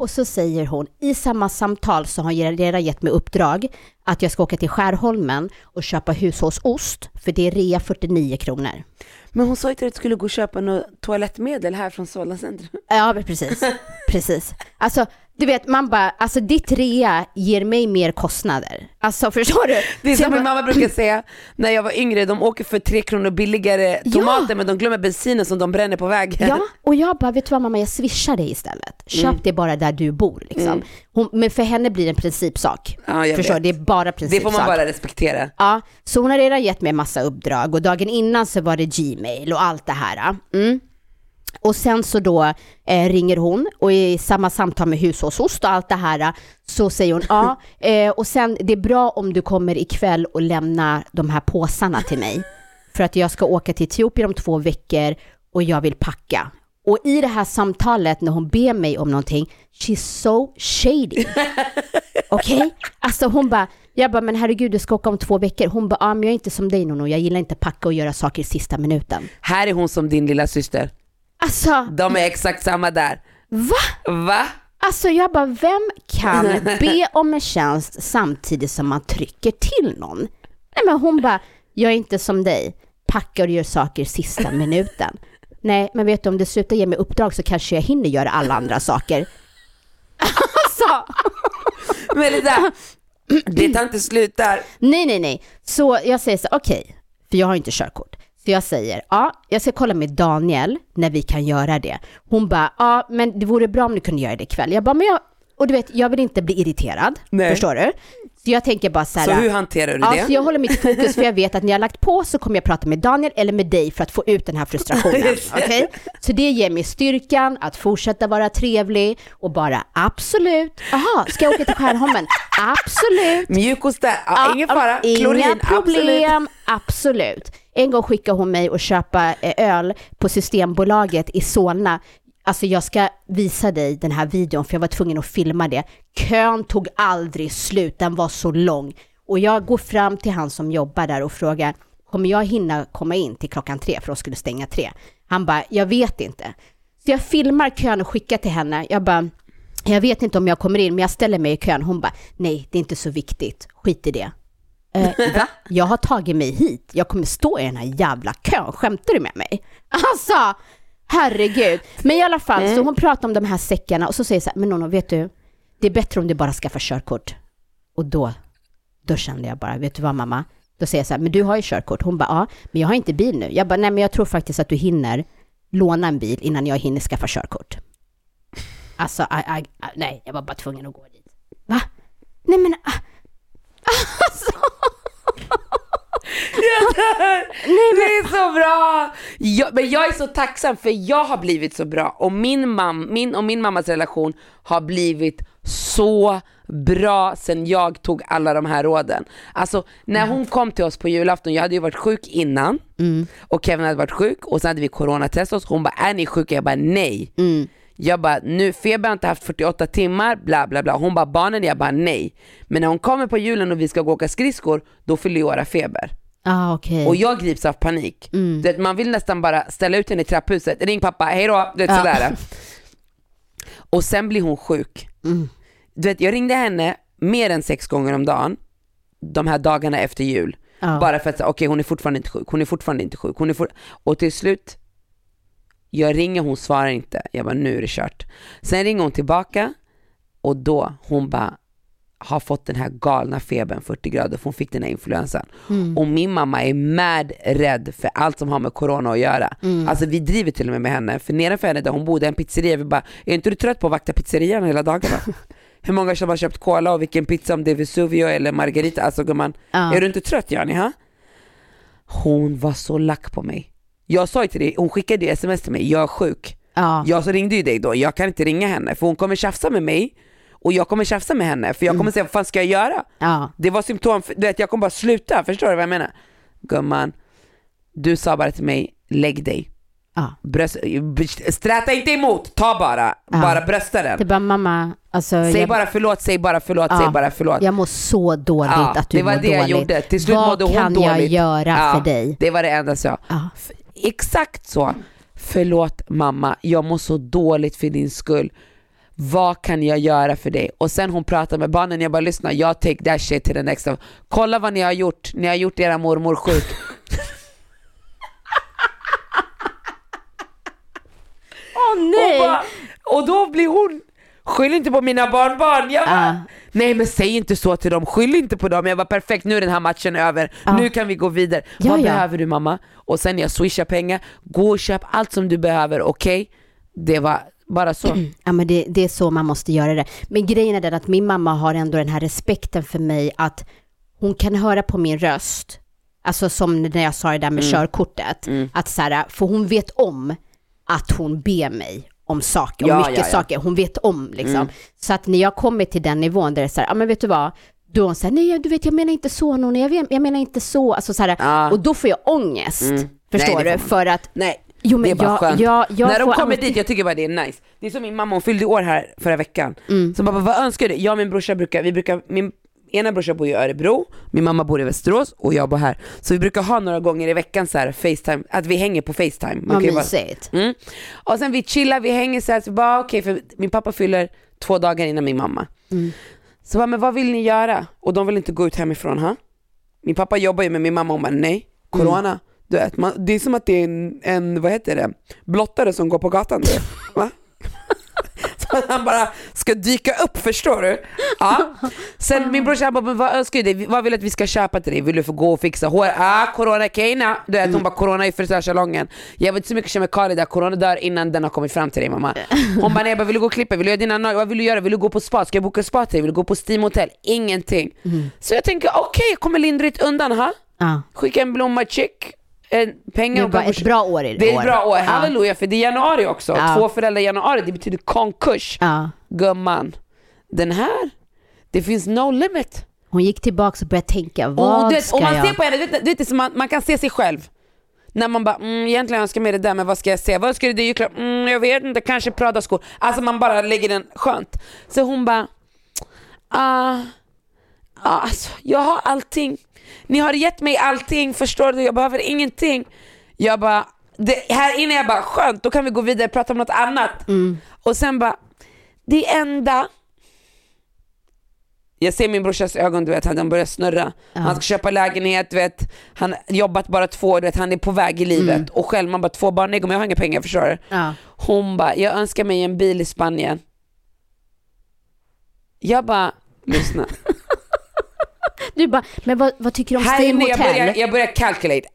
Och så säger hon, i samma samtal så har hon redan gett mig uppdrag att jag ska åka till Skärholmen och köpa hushållsost, för det är rea 49 kronor. Men hon sa dig att du skulle gå och köpa något toalettmedel här från Solna centrum. Ja, precis. *laughs* precis. Alltså, du vet, man bara, alltså ditt rea ger mig mer kostnader. Alltså, *laughs* förstår du? Det är som min mamma brukar säga när jag var yngre, de åker för tre kronor billigare Ja. tomater men de glömmer bensinen som de bränner på vägen. Ja, och jag bara, vet du vad mamma, jag swishar dig istället. Köp Mm. det bara där du bor liksom. Hon, men för henne blir det en principsak. Ja, jag Förstår vet. du? Det är bara Det principsak. får man bara respektera. Ja, så hon har redan gett mig massa uppdrag och dagen innan så var det Gmail och allt det här. Mm. Och sen så då eh, ringer hon och i samma samtal med hushållsost och allt det här så säger hon ja, *laughs* eh, och sen det är bra om du kommer ikväll och lämnar de här påsarna till mig. För att jag ska åka till Etiopien om två veckor och jag vill packa. Och i det här samtalet när hon ber mig om någonting, she's so shady. *laughs* Okej? Alltså hon bara, jag bara, men herregud du ska åka om två veckor. Hon bara, ja men jag är inte som dig Nono, jag gillar inte packa och göra saker i sista minuten. Här är hon som din lilla syster. Alltså, De är exakt samma där. va? Va? Alltså jag bara, vem kan *laughs* be om en tjänst samtidigt som man trycker till någon? Nej men hon bara, jag är inte som dig, packar och gör saker sista minuten. Nej, men vet du om det slutar ge mig uppdrag så kanske jag hinner göra alla andra saker. *laughs* Alltså, Men det där, det tar inte slut där. nej, nej, nej. Så jag säger så, okej, för jag har inte körkort. Så jag säger, ja, jag ska kolla med Daniel när vi kan göra det. Hon bara, ja, men det vore bra om du kunde göra det ikväll. Jag bara, men jag, och du vet, jag vill inte bli irriterad, Nej. förstår du? Så jag tänker bara så här, Så hur hanterar du Ja, det? så jag håller mitt fokus för jag vet att när jag har lagt på så kommer jag prata med Daniel eller med dig för att få ut den här frustrationen. *laughs* Okej? Så det ger mig styrkan att fortsätta vara trevlig och bara absolut, aha, ska jag åka till Skärholmen? Absolut. Mjukost där, ja, ingen fara. Inga Klorin, absolut. problem, absolut. En gång skickade hon mig att köpa eh, öl på Systembolaget i Solna. Alltså jag ska visa dig den här videon för jag var tvungen att filma det. Kön tog aldrig slut, den var så lång. Och jag går fram till han som jobbar där och frågar, kommer jag hinna komma in till klockan tre för de skulle stänga tre? Han bara, jag vet inte. Så jag filmar kön och skickar till henne. Jag bara, jag vet inte om jag kommer in men jag ställer mig i kön. Hon bara, nej det är inte så viktigt, skit i det. Eh? *laughs* Jag har tagit mig hit. Jag kommer stå i den här jävla kön. Skämtar du med mig? Alltså, herregud. Men i alla fall, så hon pratar om de här säckarna och så säger så här, men Nono, vet du, det är bättre om du bara skaffar körkort. Och då, då kände jag bara, vet du vad mamma? Då säger jag så här, men du har ju körkort. Hon bara, ja, men jag har inte bil nu. Jag bara, nej men jag tror faktiskt att du hinner låna en bil innan jag hinner skaffa körkort. Alltså, I, I, I, nej, jag var bara tvungen att gå dit. Va? Nej men, alltså. Det är så bra! Jag, men jag är så tacksam för jag har blivit så bra och min, mam, min och min mammas relation har blivit så bra sen jag tog alla de här råden. Alltså när hon kom till oss på julafton, jag hade ju varit sjuk innan och Kevin hade varit sjuk och sen hade vi coronatest oss. Hon bara, är ni sjuka? Jag bara, nej. Jag bara, nu feber har inte haft 48 timmar, bla bla bla. Hon bara, barnen? Jag bara, nej. Men när hon kommer på julen och vi ska gå och åka skridskor, då fyller Jora feber. Ah, okej. Och jag grips av panik. Du vet, man vill nästan bara ställa ut henne i trapphuset, ring pappa, hejdå, du vet Ja. sådär. *laughs* Och sen blir hon sjuk. Du vet, jag ringde henne mer än sex gånger om dagen, de här dagarna efter jul. Ja. Bara för att säga, okej hon är fortfarande inte sjuk, hon är fortfarande inte sjuk. Hon är for... Och till slut, jag ringer, hon svarar inte. Jag bara, nu är det kört. Sen ringer hon tillbaka och då, hon bara, har fått den här galna febern 40 grader för hon fick den här influensan. Och min mamma är mad rädd för allt som har med corona att göra. Alltså vi driver till och med med henne, för nedanför henne där hon bodde en pizzeria, vi bara, är inte du trött på att vakta pizzerian hela dagarna? *laughs* Hur många som har köpt cola och vilken pizza, om det är Vesuvio eller Margarita, alltså gumman, Ja. är du inte trött Jani? Ha? Hon var så lack på mig. Jag sa ju till dig, hon skickade ju sms till mig, jag är sjuk. Ja. Jag så ringde ju dig då, jag kan inte ringa henne för hon kommer tjafsa med mig och jag kommer tjafsa med henne för jag kommer säga vad fan ska jag göra? Ja. Det var symptom, du vet jag kommer bara sluta, förstår du vad jag menar? Gumman, du sa bara till mig, lägg dig. Ja. Bröst, sträta inte emot, ta bara, Ja. bara brösta Det är den. bara mamma, alltså. Säg jag, bara förlåt, säg bara förlåt, Ja. säg bara förlåt. jag mår så dåligt Ja, att du det var mår det jag dåligt. gjorde. Till slut Vad mådde hon kan dåligt. jag göra för dig? Det var det enda jag sa. Exakt så. Förlåt mamma, jag mår så dåligt för din skull. Vad kan jag göra för dig? Och sen hon pratar med barnen, jag bara lyssna, jag take that shit till the next level. Kolla vad ni har gjort, ni har gjort era mormor sjuk. Åh och, bara, och då blir hon, skyll inte på mina barnbarn. Jag bara, Ja. Nej men säg inte så till dem, skyll inte på dem. Jag var perfekt, nu är den här matchen över, Ja. nu kan vi gå vidare. Ja, Vad ja. behöver du mamma? Och sen jag swishar pengar, gå och köp allt som du behöver, okej? Det var bara så. *clears throat* Ja men det, det är så man måste göra det. Men grejen är den att min mamma har ändå den här respekten för mig att hon kan höra på min röst, alltså som när jag sa det där med Mm. körkortet, att så här, för hon vet om att hon ber mig om saker, om Ja, mycket ja, ja. saker, hon vet om liksom. Mm. Så att när jag kommer till den nivån där det är så här, ja men vet du vad, då hon här, nej du vet jag menar inte så Nonna, jag, jag menar inte så, alltså så här, Ja. och då får jag ångest, Mm. förstår Nej, du, för att Nej, Jo, men det är bara jag- skönt. jag- jag När de kommer alltid- dit, jag tycker bara det är nice. Det är som min mamma, hon fyllde år här förra veckan. Mm. Så bara, vad önskar du? Jag och min brorsa brukar, vi brukar, min, ena brorsan bor i Örebro, min mamma bor i Västerås och jag bor här. Så vi brukar ha några gånger i veckan så här Facetime, att vi hänger på Facetime. Man Vad kan bara- mysigt. Mm. Och sen vi chillar, vi hänger så här, så bara okej, för min pappa fyller två dagar innan min mamma. Så bara, men vad vill ni göra? Och de vill inte gå ut hemifrån, ha? Min pappa jobbar ju med min mamma och bara nej, corona. Du vet, man, det är som att det är en, en, vad heter det, blottare som går på gatan. *laughs* Va? Att *laughs* han bara ska dyka upp, förstår du? Ja. Sen min brorsa bara, men vad önskar du dig? Vad vill du att vi ska köpa till dig? Vill du få gå och fixa hår? Ah, corona keina. Du vet, hon bara, corona i frisörsalongen. Jag vet inte så mycket kemikalier där, corona dör innan den har kommit fram till dig mamma. Hon bara, nej, jag bara, vill du gå och klippa? Vill du göra dina naglar? Vad vill du göra? Vill du gå på spa? Ska jag boka spa till dig? Vill du gå på Steam Hotel? Ingenting. Så jag tänker, okej, jag kommer lindrigt undan, ha? Ja. Skicka en blomma, check. En pengar Det är och bara ett bra år i Det är ett bra år, Ja. halleluja, för det är januari också. Ja. Två föräldrar i januari, det betyder konkurs. Ja. Gumman, den här, det finns no limit. Hon gick tillbaka och började tänka, Och, vad du vet, ska och man jag... ser på henne, du vet, du vet, det är man, man kan se sig själv. När man bara, mm, egentligen önskar jag mig det där, men vad ska jag se? Vad ska du det i julklapp? Mm, jag vet inte, kanske Prada-skor. Alltså man bara lägger den skönt. Så hon bara, ah, ah, alltså, jag har allting. Ni har gett mig allting, förstår du? Jag behöver ingenting. Jag bara, det, här inne jag bara, skönt, då kan vi gå vidare och prata om något annat. Och sen bara, det enda jag ser min brorsas ögon, du vet, han börjar snurra. Han ska köpa lägenhet, du vet. Han har jobbat bara två år, du vet, han är på väg i livet. Och själv, man bara två barn, nej men jag har inga pengar, förstår du? Ja. Hon bara, jag önskar mig en bil i Spanien. Jag bara, lyssna. Du bara, men vad, vad tycker du om Här Steam inne, jag Hotel? börjar, jag börjar calculate.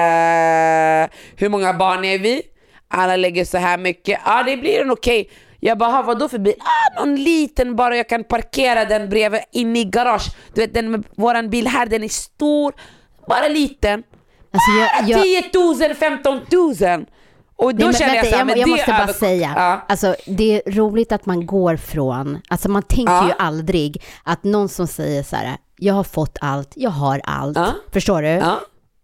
Eh, hur många barn är vi? Alla lägger så här mycket. Ja, det blir en okej. Jag bara, "Ha, vadå för bil? Ah, någon liten bara, jag kan parkera den bredvid inne i garage. Du vet, den med våran bil här, den är stor. Bara liten. Alltså, jag, jag, 10 000, 15 000. Och då Nej, känner jag vänta, här, men jag det måste bara säga, Ja. alltså, det är roligt att man går från, alltså man tänker Ja. ju aldrig att någon som säger så här, jag har fått allt, jag har allt, Ja. förstår du? Ja.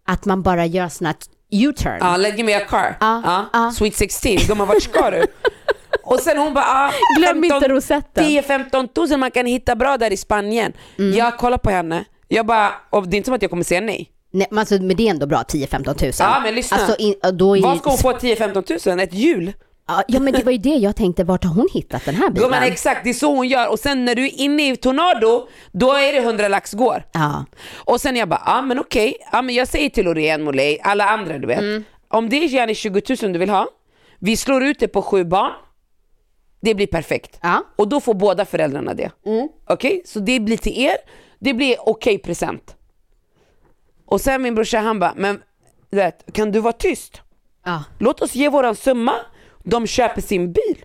Att man bara gör här U-turn. Ja, lägg me a car. Ja. Sweet 16, gumman vart ska du? *laughs* Och sen hon bara, ah, Glöm inte rosetten. 10-15 tusen man kan hitta bra där i Spanien. Mm. Jag kollar på henne, jag bara, och det är inte som att jag kommer säga nej. Nej, men, alltså, men det är ändå bra, 10-15 tusen. Ja men lyssna, Alltså, in, då är vad ska hon få 10-15 tusen? Ett hjul? Ja, Ja men det var ju det jag tänkte, vart har hon hittat den här bilen? Gumman exakt, det är så hon gör. Och sen när du är inne i Tornado, då är det 100 lax går. Ja. Och sen jag bara, ja ah, men okej, ja, men jag säger till Loreen Molay, alla andra du vet, Mm. om det är gärna 20 000 du vill ha, vi slår ut det på sju barn, det blir perfekt. Ja. Och då får båda föräldrarna det. Mm. Okej, så det blir till er, det blir okej present. Och sen min brorsa han bara, men du vet, kan du vara tyst? Ja. Låt oss ge våran summa, de köper sin bil.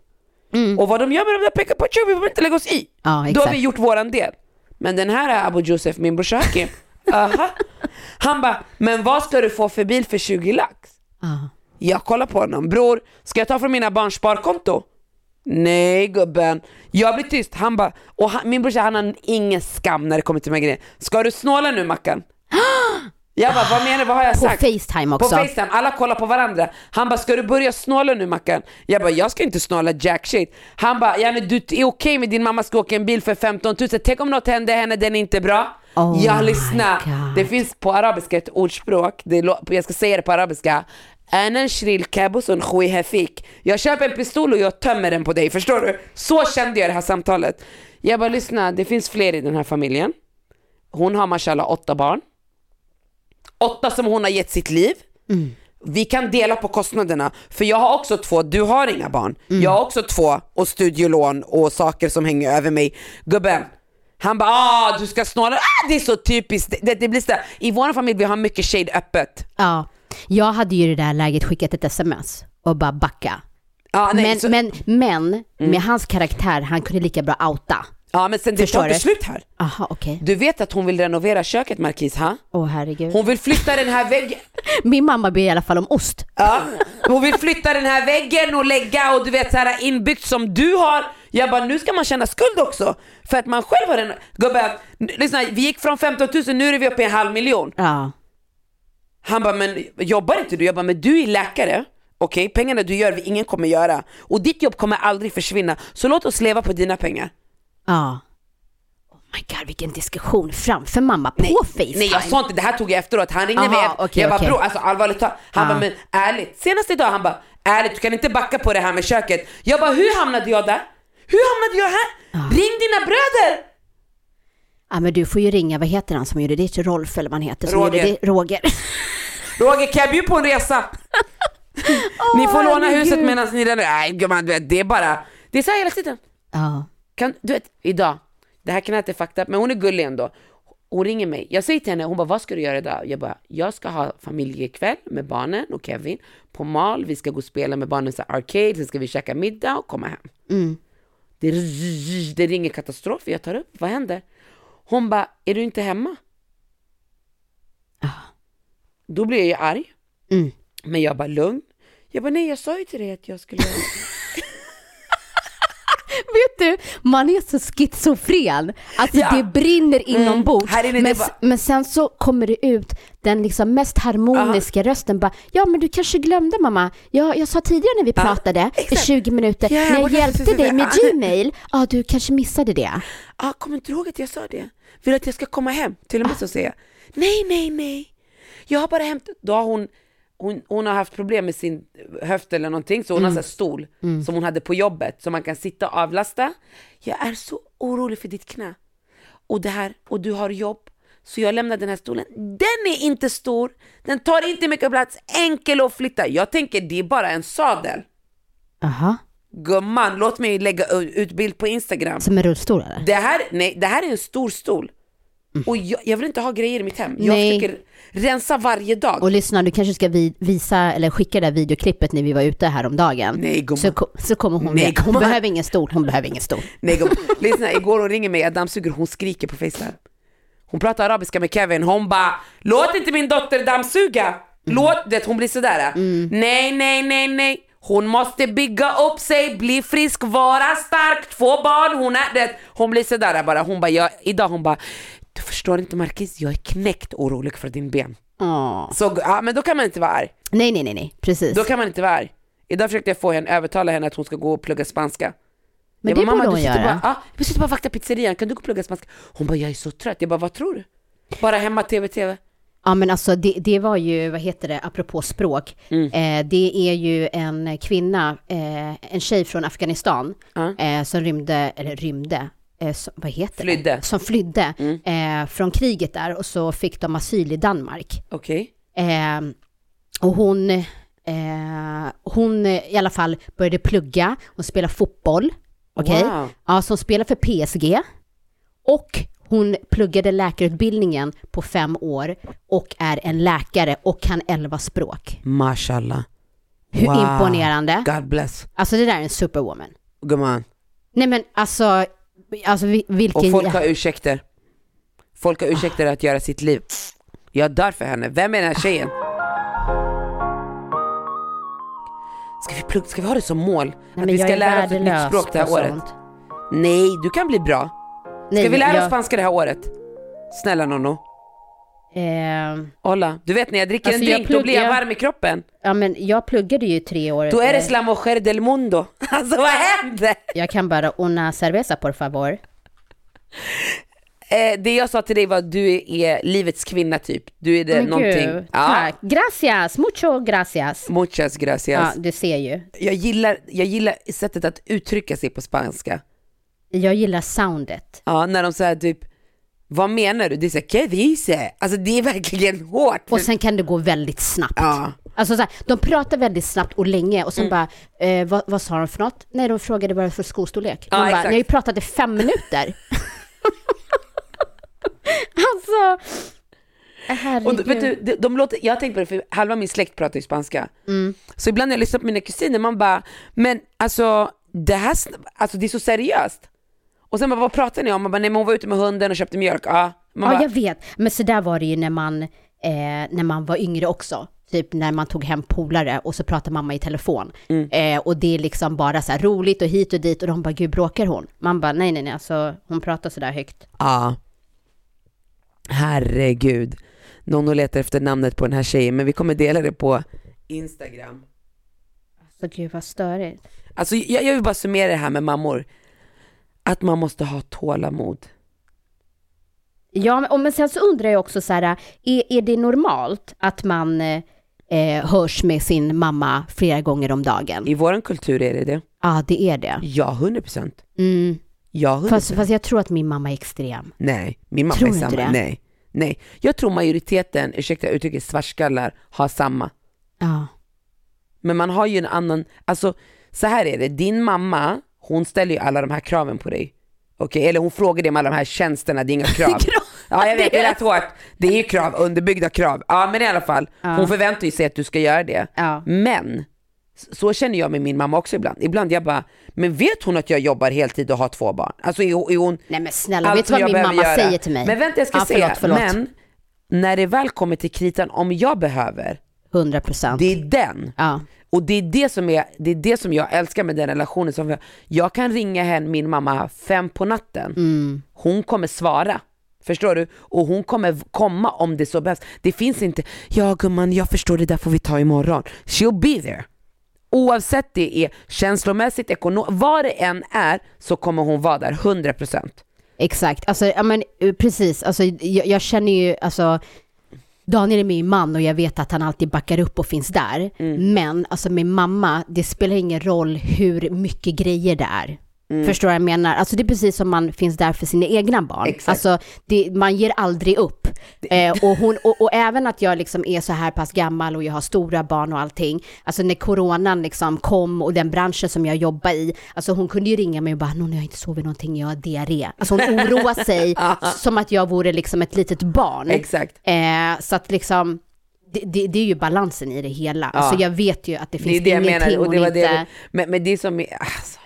Och vad de gör med de där pengarna på vi behöver inte lägga oss i. Mm. Ja, Då har vi gjort våran del. Men den här Abu Josef, min brorsa Hakim, *laughs* aha. han bara, men vad ska du få för bil för 20 lax? Ja. Jag kollar på honom, bror, ska jag ta från mina barns sparkonto? Nej gubben, jag blir tyst. Han bara, och han, min brorsa han har ingen skam när det kommer till de här grejerna. Ska du snåla nu Mackan? Jag bara, vad menar du? Vad har jag På sagt? Facetime På också. Facetime, alla kollar på varandra. Han bara, ska du börja snåla nu Mackan? Jag bara, jag ska inte snåla jack shit. Han bara, ja, men du är okej med din mamma ska åka en bil för 15 000, tänk om något händer henne, den är inte bra. Oh jag my lyssna. God. Det finns på arabiska ett ordspråk, det, jag ska säga det på arabiska. Jag köper en pistol och jag tömmer den på dig, förstår du? Så kände jag det här samtalet. Jag bara, lyssna, det finns fler i den här familjen. Hon har mashallah åtta barn. Åtta som hon har gett sitt liv. Vi kan dela på kostnaderna, för jag har också två, du har inga barn. Jag har också två och studielån och saker som hänger över mig. Gubben, han bara ah du ska snåla, ah, det är så typiskt. Det, det, blir så. I vår familj vi har mycket shade öppet. Ja. Jag hade ju i det där läget skickat ett sms och bara backa. Ja, nej, men, så, Mm. men, men med hans karaktär, han kunde lika bra outa. Ja, men sen det tar inte slut här. Aha, okej. Du vet att hon vill renovera köket Marquis, ha? Åh herregud. Hon vill flytta den här väggen. *laughs* Min mamma ber i alla fall om ost. Ja, hon vill flytta den här väggen och lägga och du vet så här inbyggt som du har. Jag bara nu ska man känna skuld också för att man själv har en, gubben, lyssna vi gick från 15 000 nu är vi uppe i en halv miljon. Ja. Han bara men jobbar inte du? Jag bara men du är läkare, okej pengarna du gör ingen kommer göra och ditt jobb kommer aldrig försvinna så låt oss leva på dina pengar. Ja. Oh my god, vilken diskussion framför mamma på Facetime. Nej jag sa inte, det här tog jag efteråt. Han ringde Aha, mig, okej, jag bara okej. bror alltså allvarligt talat. Han Ja. bara men ärligt, senast idag han bara ärligt du kan inte backa på det här med köket. Jag bara hur hamnade jag där? Hur hamnade jag här? Ring dina bröder! Ja men du får ju ringa, vad heter han som gjorde det? Rolf eller vad han heter? Som Roger. Gjorde? Roger. *laughs* Roger kan jag bjuda på en resa? *laughs* ni får låna huset medan ni nej gumman det är bara, det är så här hela tiden. Ja. Kan, du vet, idag, det här kan jag inte fakta, men hon är gullig ändå. Hon ringer mig, jag säger till henne, hon bara vad ska du göra idag? Jag bara, jag ska ha familjekväll med barnen och Kevin på Mal, vi ska gå och spela med barnen så här arcade, sen ska vi käka middag och komma hem. Mm. Det, det ringer katastrof, jag tar upp, vad händer? Hon bara, är du inte hemma? Då blir jag ju arg, Mm. men jag bara lugn. Jag bara, nej jag sa ju till dig att jag skulle *laughs* *laughs* Vet du, man är så schizofren. Alltså Ja. det brinner inombords. Här inne, det men, bara- men sen så kommer det ut den liksom mest harmoniska rösten bara, ja men du kanske glömde mamma, jag, jag sa tidigare när vi pratade i exakt. 20 minuter, Ja, när jag hjälpte dig med *laughs* Gmail, ja du kanske missade det. ah, kommer inte ihåg att jag sa det? Vill du att jag ska komma hem? Till och med så säger jag, nej, nej, nej. Jag har bara hämtat, då har hon, hon, hon har haft problem med sin höft eller någonting, så hon har så här stol som hon hade på jobbet, så man kan sitta och avlasta. Jag är så orolig för ditt knä. Och det här, och du har jobb. Så jag lämnar den här stolen. Den är inte stor, den tar inte mycket plats, enkel att flytta. Jag tänker det är bara en sadel. Aha. Gumman, låt mig lägga ut bild på Instagram. Som en rullstol eller? Det här, nej, det här är en stor stol. Och jag, jag vill inte ha grejer i mitt hem. Jag Nej. försöker rensa varje dag. Och lyssna, du kanske ska vi, visa eller skicka det här videoklippet när vi var ute häromdagen. Nej, gumman. så, så kommer hon Nej. Hon behöver ingen stol, hon behöver ingen stol. Nej, gumman. Lyssna, igår hon ringer mig, jag dammsuger, hon skriker på Facetime. Hon pratar arabiska med Kevin, hon bara Låt inte min dotter dammsuga! Låt det, hon blir sådär. Nej, nej, nej, nej. Hon måste bygga upp sig, bli frisk, vara stark, två barn, hon är det. Hon blir sådär bara, hon bara, jag, idag hon bara Du förstår inte Marquis, jag är knäckt orolig för din ben. Åh. Så, ja men då kan man inte vara arg. Nej, nej, nej, nej, precis. Då kan man inte vara arg. Idag försökte jag få henne, övertala henne att hon ska gå och plugga spanska. Men jag det bara, borde mamma, hon göra. Bara, ja, vi sitter bara och vaktar pizzerian, kan du gå och plugga spanska? Hon bara, jag är så trött. Jag bara, vad tror du? Bara hemma, tv, tv. Ja men alltså det, det var ju, vad heter det, apropå språk, Mm. eh, det är ju en kvinna, eh, en tjej från Afghanistan Ja. eh, som rymde, eller rymde, eh, som, vad heter Flydde. Mm. det? Som flydde eh, från kriget där och så fick de asyl i Danmark. Okej. Eh, och hon, eh, hon eh, i alla fall började plugga, hon spelar fotboll, okej? Wow. Ja, så hon spelar för PSG. Och hon pluggade läkarutbildningen på fem år och är en läkare och kan elva språk. Mashallah. Hur Wow. imponerande? God bless. Alltså det där är en superwoman. Gumman. Nej men alltså, alltså vi- vilken... Och folk har ursäkter. Folk har ursäkter att göra sitt liv. Jag dör för henne. Vem är den här tjejen? Ska vi, plugga, ska vi ha det som mål? Nej, att vi ska är lära oss ett nytt språk det här året? sånt. Nej, du kan bli bra. Ska Nej, vi lära oss jag- spanska det här året? Snälla Nonno. Eh. Du vet när jag dricker Alltså, en jag drink, då blir jag pluggar- varm i kroppen. ja men jag pluggade ju tre år. Då är det eh, la mujer del mundo. *laughs* Alltså vad händer? Jag kan bara una cerveza por favor. Eh, det jag sa till dig var att du är livets kvinna typ. Du är det Men någonting. gud, tack. Gracias, mucho gracias. Muchas Ja, gracias. du ser ju. Jag, gillar, jag gillar sättet att uttrycka sig på spanska. Jag gillar soundet. Ja, när de säger typ, vad menar du? Det är såhär, dice? Alltså det är verkligen hårt. Och sen kan det gå väldigt snabbt. Ja. Alltså så här, de pratar väldigt snabbt och länge och sen bara, eh, vad, vad sa de för något? Nej, de frågade bara för skostorlek. De Ja, bara, exakt. ni har ju pratat i fem minuter. *laughs* alltså, Och herregud. då, vet du, de, de låter, jag har tänkt på det för halva min släkt pratar ju spanska. Mm. Så ibland när jag lyssnar på mina kusiner, man bara, men alltså det här, alltså det är så seriöst. Och sen bara, vad pratar ni om? Man bara, nej men hon var ute med hunden och köpte mjölk. Ja. Man ja, bara, jag vet. Men så där var det ju när man, eh, när man var yngre också. Typ när man tog hem polare och så pratade mamma i telefon. Mm. Eh, och det är liksom bara så här roligt och hit och dit och de bara, gud bråkar hon? Man bara, nej nej nej, alltså hon pratar så där högt. Ja. Herregud. Någon letar efter namnet på den här tjejen, men vi kommer dela det på Instagram. Så gud vad störigt. Alltså jag, jag vill bara summera det här med mammor. Att man måste ha tålamod. Ja, men, sen så undrar jag också så här, är, är det normalt att man eh, eh, hörs med sin mamma flera gånger om dagen? I vår kultur är det det. Ja, det är det. Ja, 100 procent. Mm. Ja, 100 Fast, fast jag tror att min mamma är extrem. Nej, min mamma Tror är samma. inte det? Nej, nej. Jag tror majoriteten, ursäkta uttrycket, svartskallar har samma. Ja. Men man har ju en annan, alltså så här är det, din mamma, hon ställer ju alla de här kraven på dig. Okej, eller hon frågar dig om alla de här tjänsterna, det är inga *laughs* krav. Ja jag vet, det *laughs* rätt hårt. Det är ju krav, underbyggda krav. Ja men i alla fall, hon förväntar ju sig att du ska göra det. Ja. Men, så känner jag med min mamma också ibland. Ibland jag bara, men vet hon att jag jobbar heltid och har två barn? Alltså är, hon- är hon Nej men snälla, vet du vad min mamma göra? säger till mig? Men vänta jag ska ja, säga, förlåt, förlåt. men när det väl kommer till kritan, om jag behöver, 100 procent. det är den. Ja. Och det är det som, är, det är det som jag älskar med den relationen. Som jag, jag kan ringa henne, min mamma, fem på natten. Mm. Hon kommer svara. Förstår du? Och hon kommer komma om det så behövs. Det finns inte, ja gumman jag förstår det där får vi ta imorgon. She'll be there. Oavsett det är känslomässigt, ekonomiskt, vad det än är så kommer hon vara där 100%. Exakt, alltså, ja, men, eh, precis. Alltså, jag, jag känner ju, alltså, Daniel är min man och jag vet att han alltid backar upp och finns där. Mm. Men alltså med mamma, det spelar ingen roll hur mycket grejer det är. Mm. Förstår vad jag menar? Alltså det är precis som man finns där för sina egna barn. Exakt. Alltså det, man ger aldrig upp. Eh, och, hon, och, och även att jag liksom är så här pass gammal och jag har stora barn och allting. Alltså när coronan liksom kom och den branschen som jag jobbar i. Alltså hon kunde ju ringa mig och bara, nu har jag inte sovit någonting, jag har diarré. Alltså hon oroar sig *laughs* som att jag vore liksom ett litet barn. Exakt. Eh, så att liksom, det, det, det är ju balansen i det hela. Alltså jag vet ju att det Det finns är det jag ingenting menar. Och det var inte... det, men, men det som är, alltså,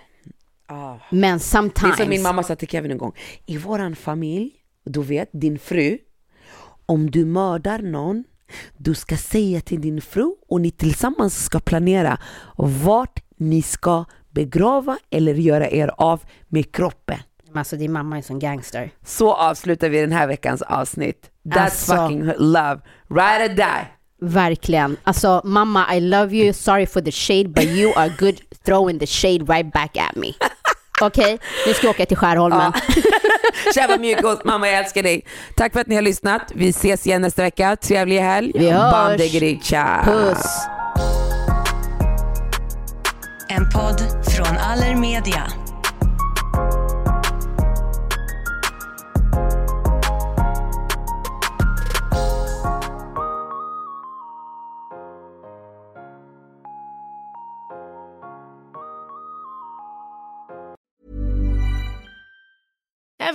ah. Men Det är sometimes... som min mamma sa till Kevin en gång, i våran familj, du vet din fru, om du mördar någon, du ska säga till din fru och ni tillsammans ska planera vart ni ska begrava eller göra er av med kroppen. Alltså din mamma är som gangster. Så avslutar vi den här veckans avsnitt. That's Alltså. fucking love, ride or die. Verkligen. Alltså mamma, I love you, sorry for the shade, but you are good throwing the shade right back at me. *laughs* Okej, nu ska jag åka till Skärholmen. Tja *laughs* mjukost, mamma jag älskar dig. Tack för att ni har lyssnat. Vi ses igen nästa vecka. Trevlig helg. Vi hörs. Puss! En podd från Allermedia.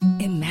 Imagine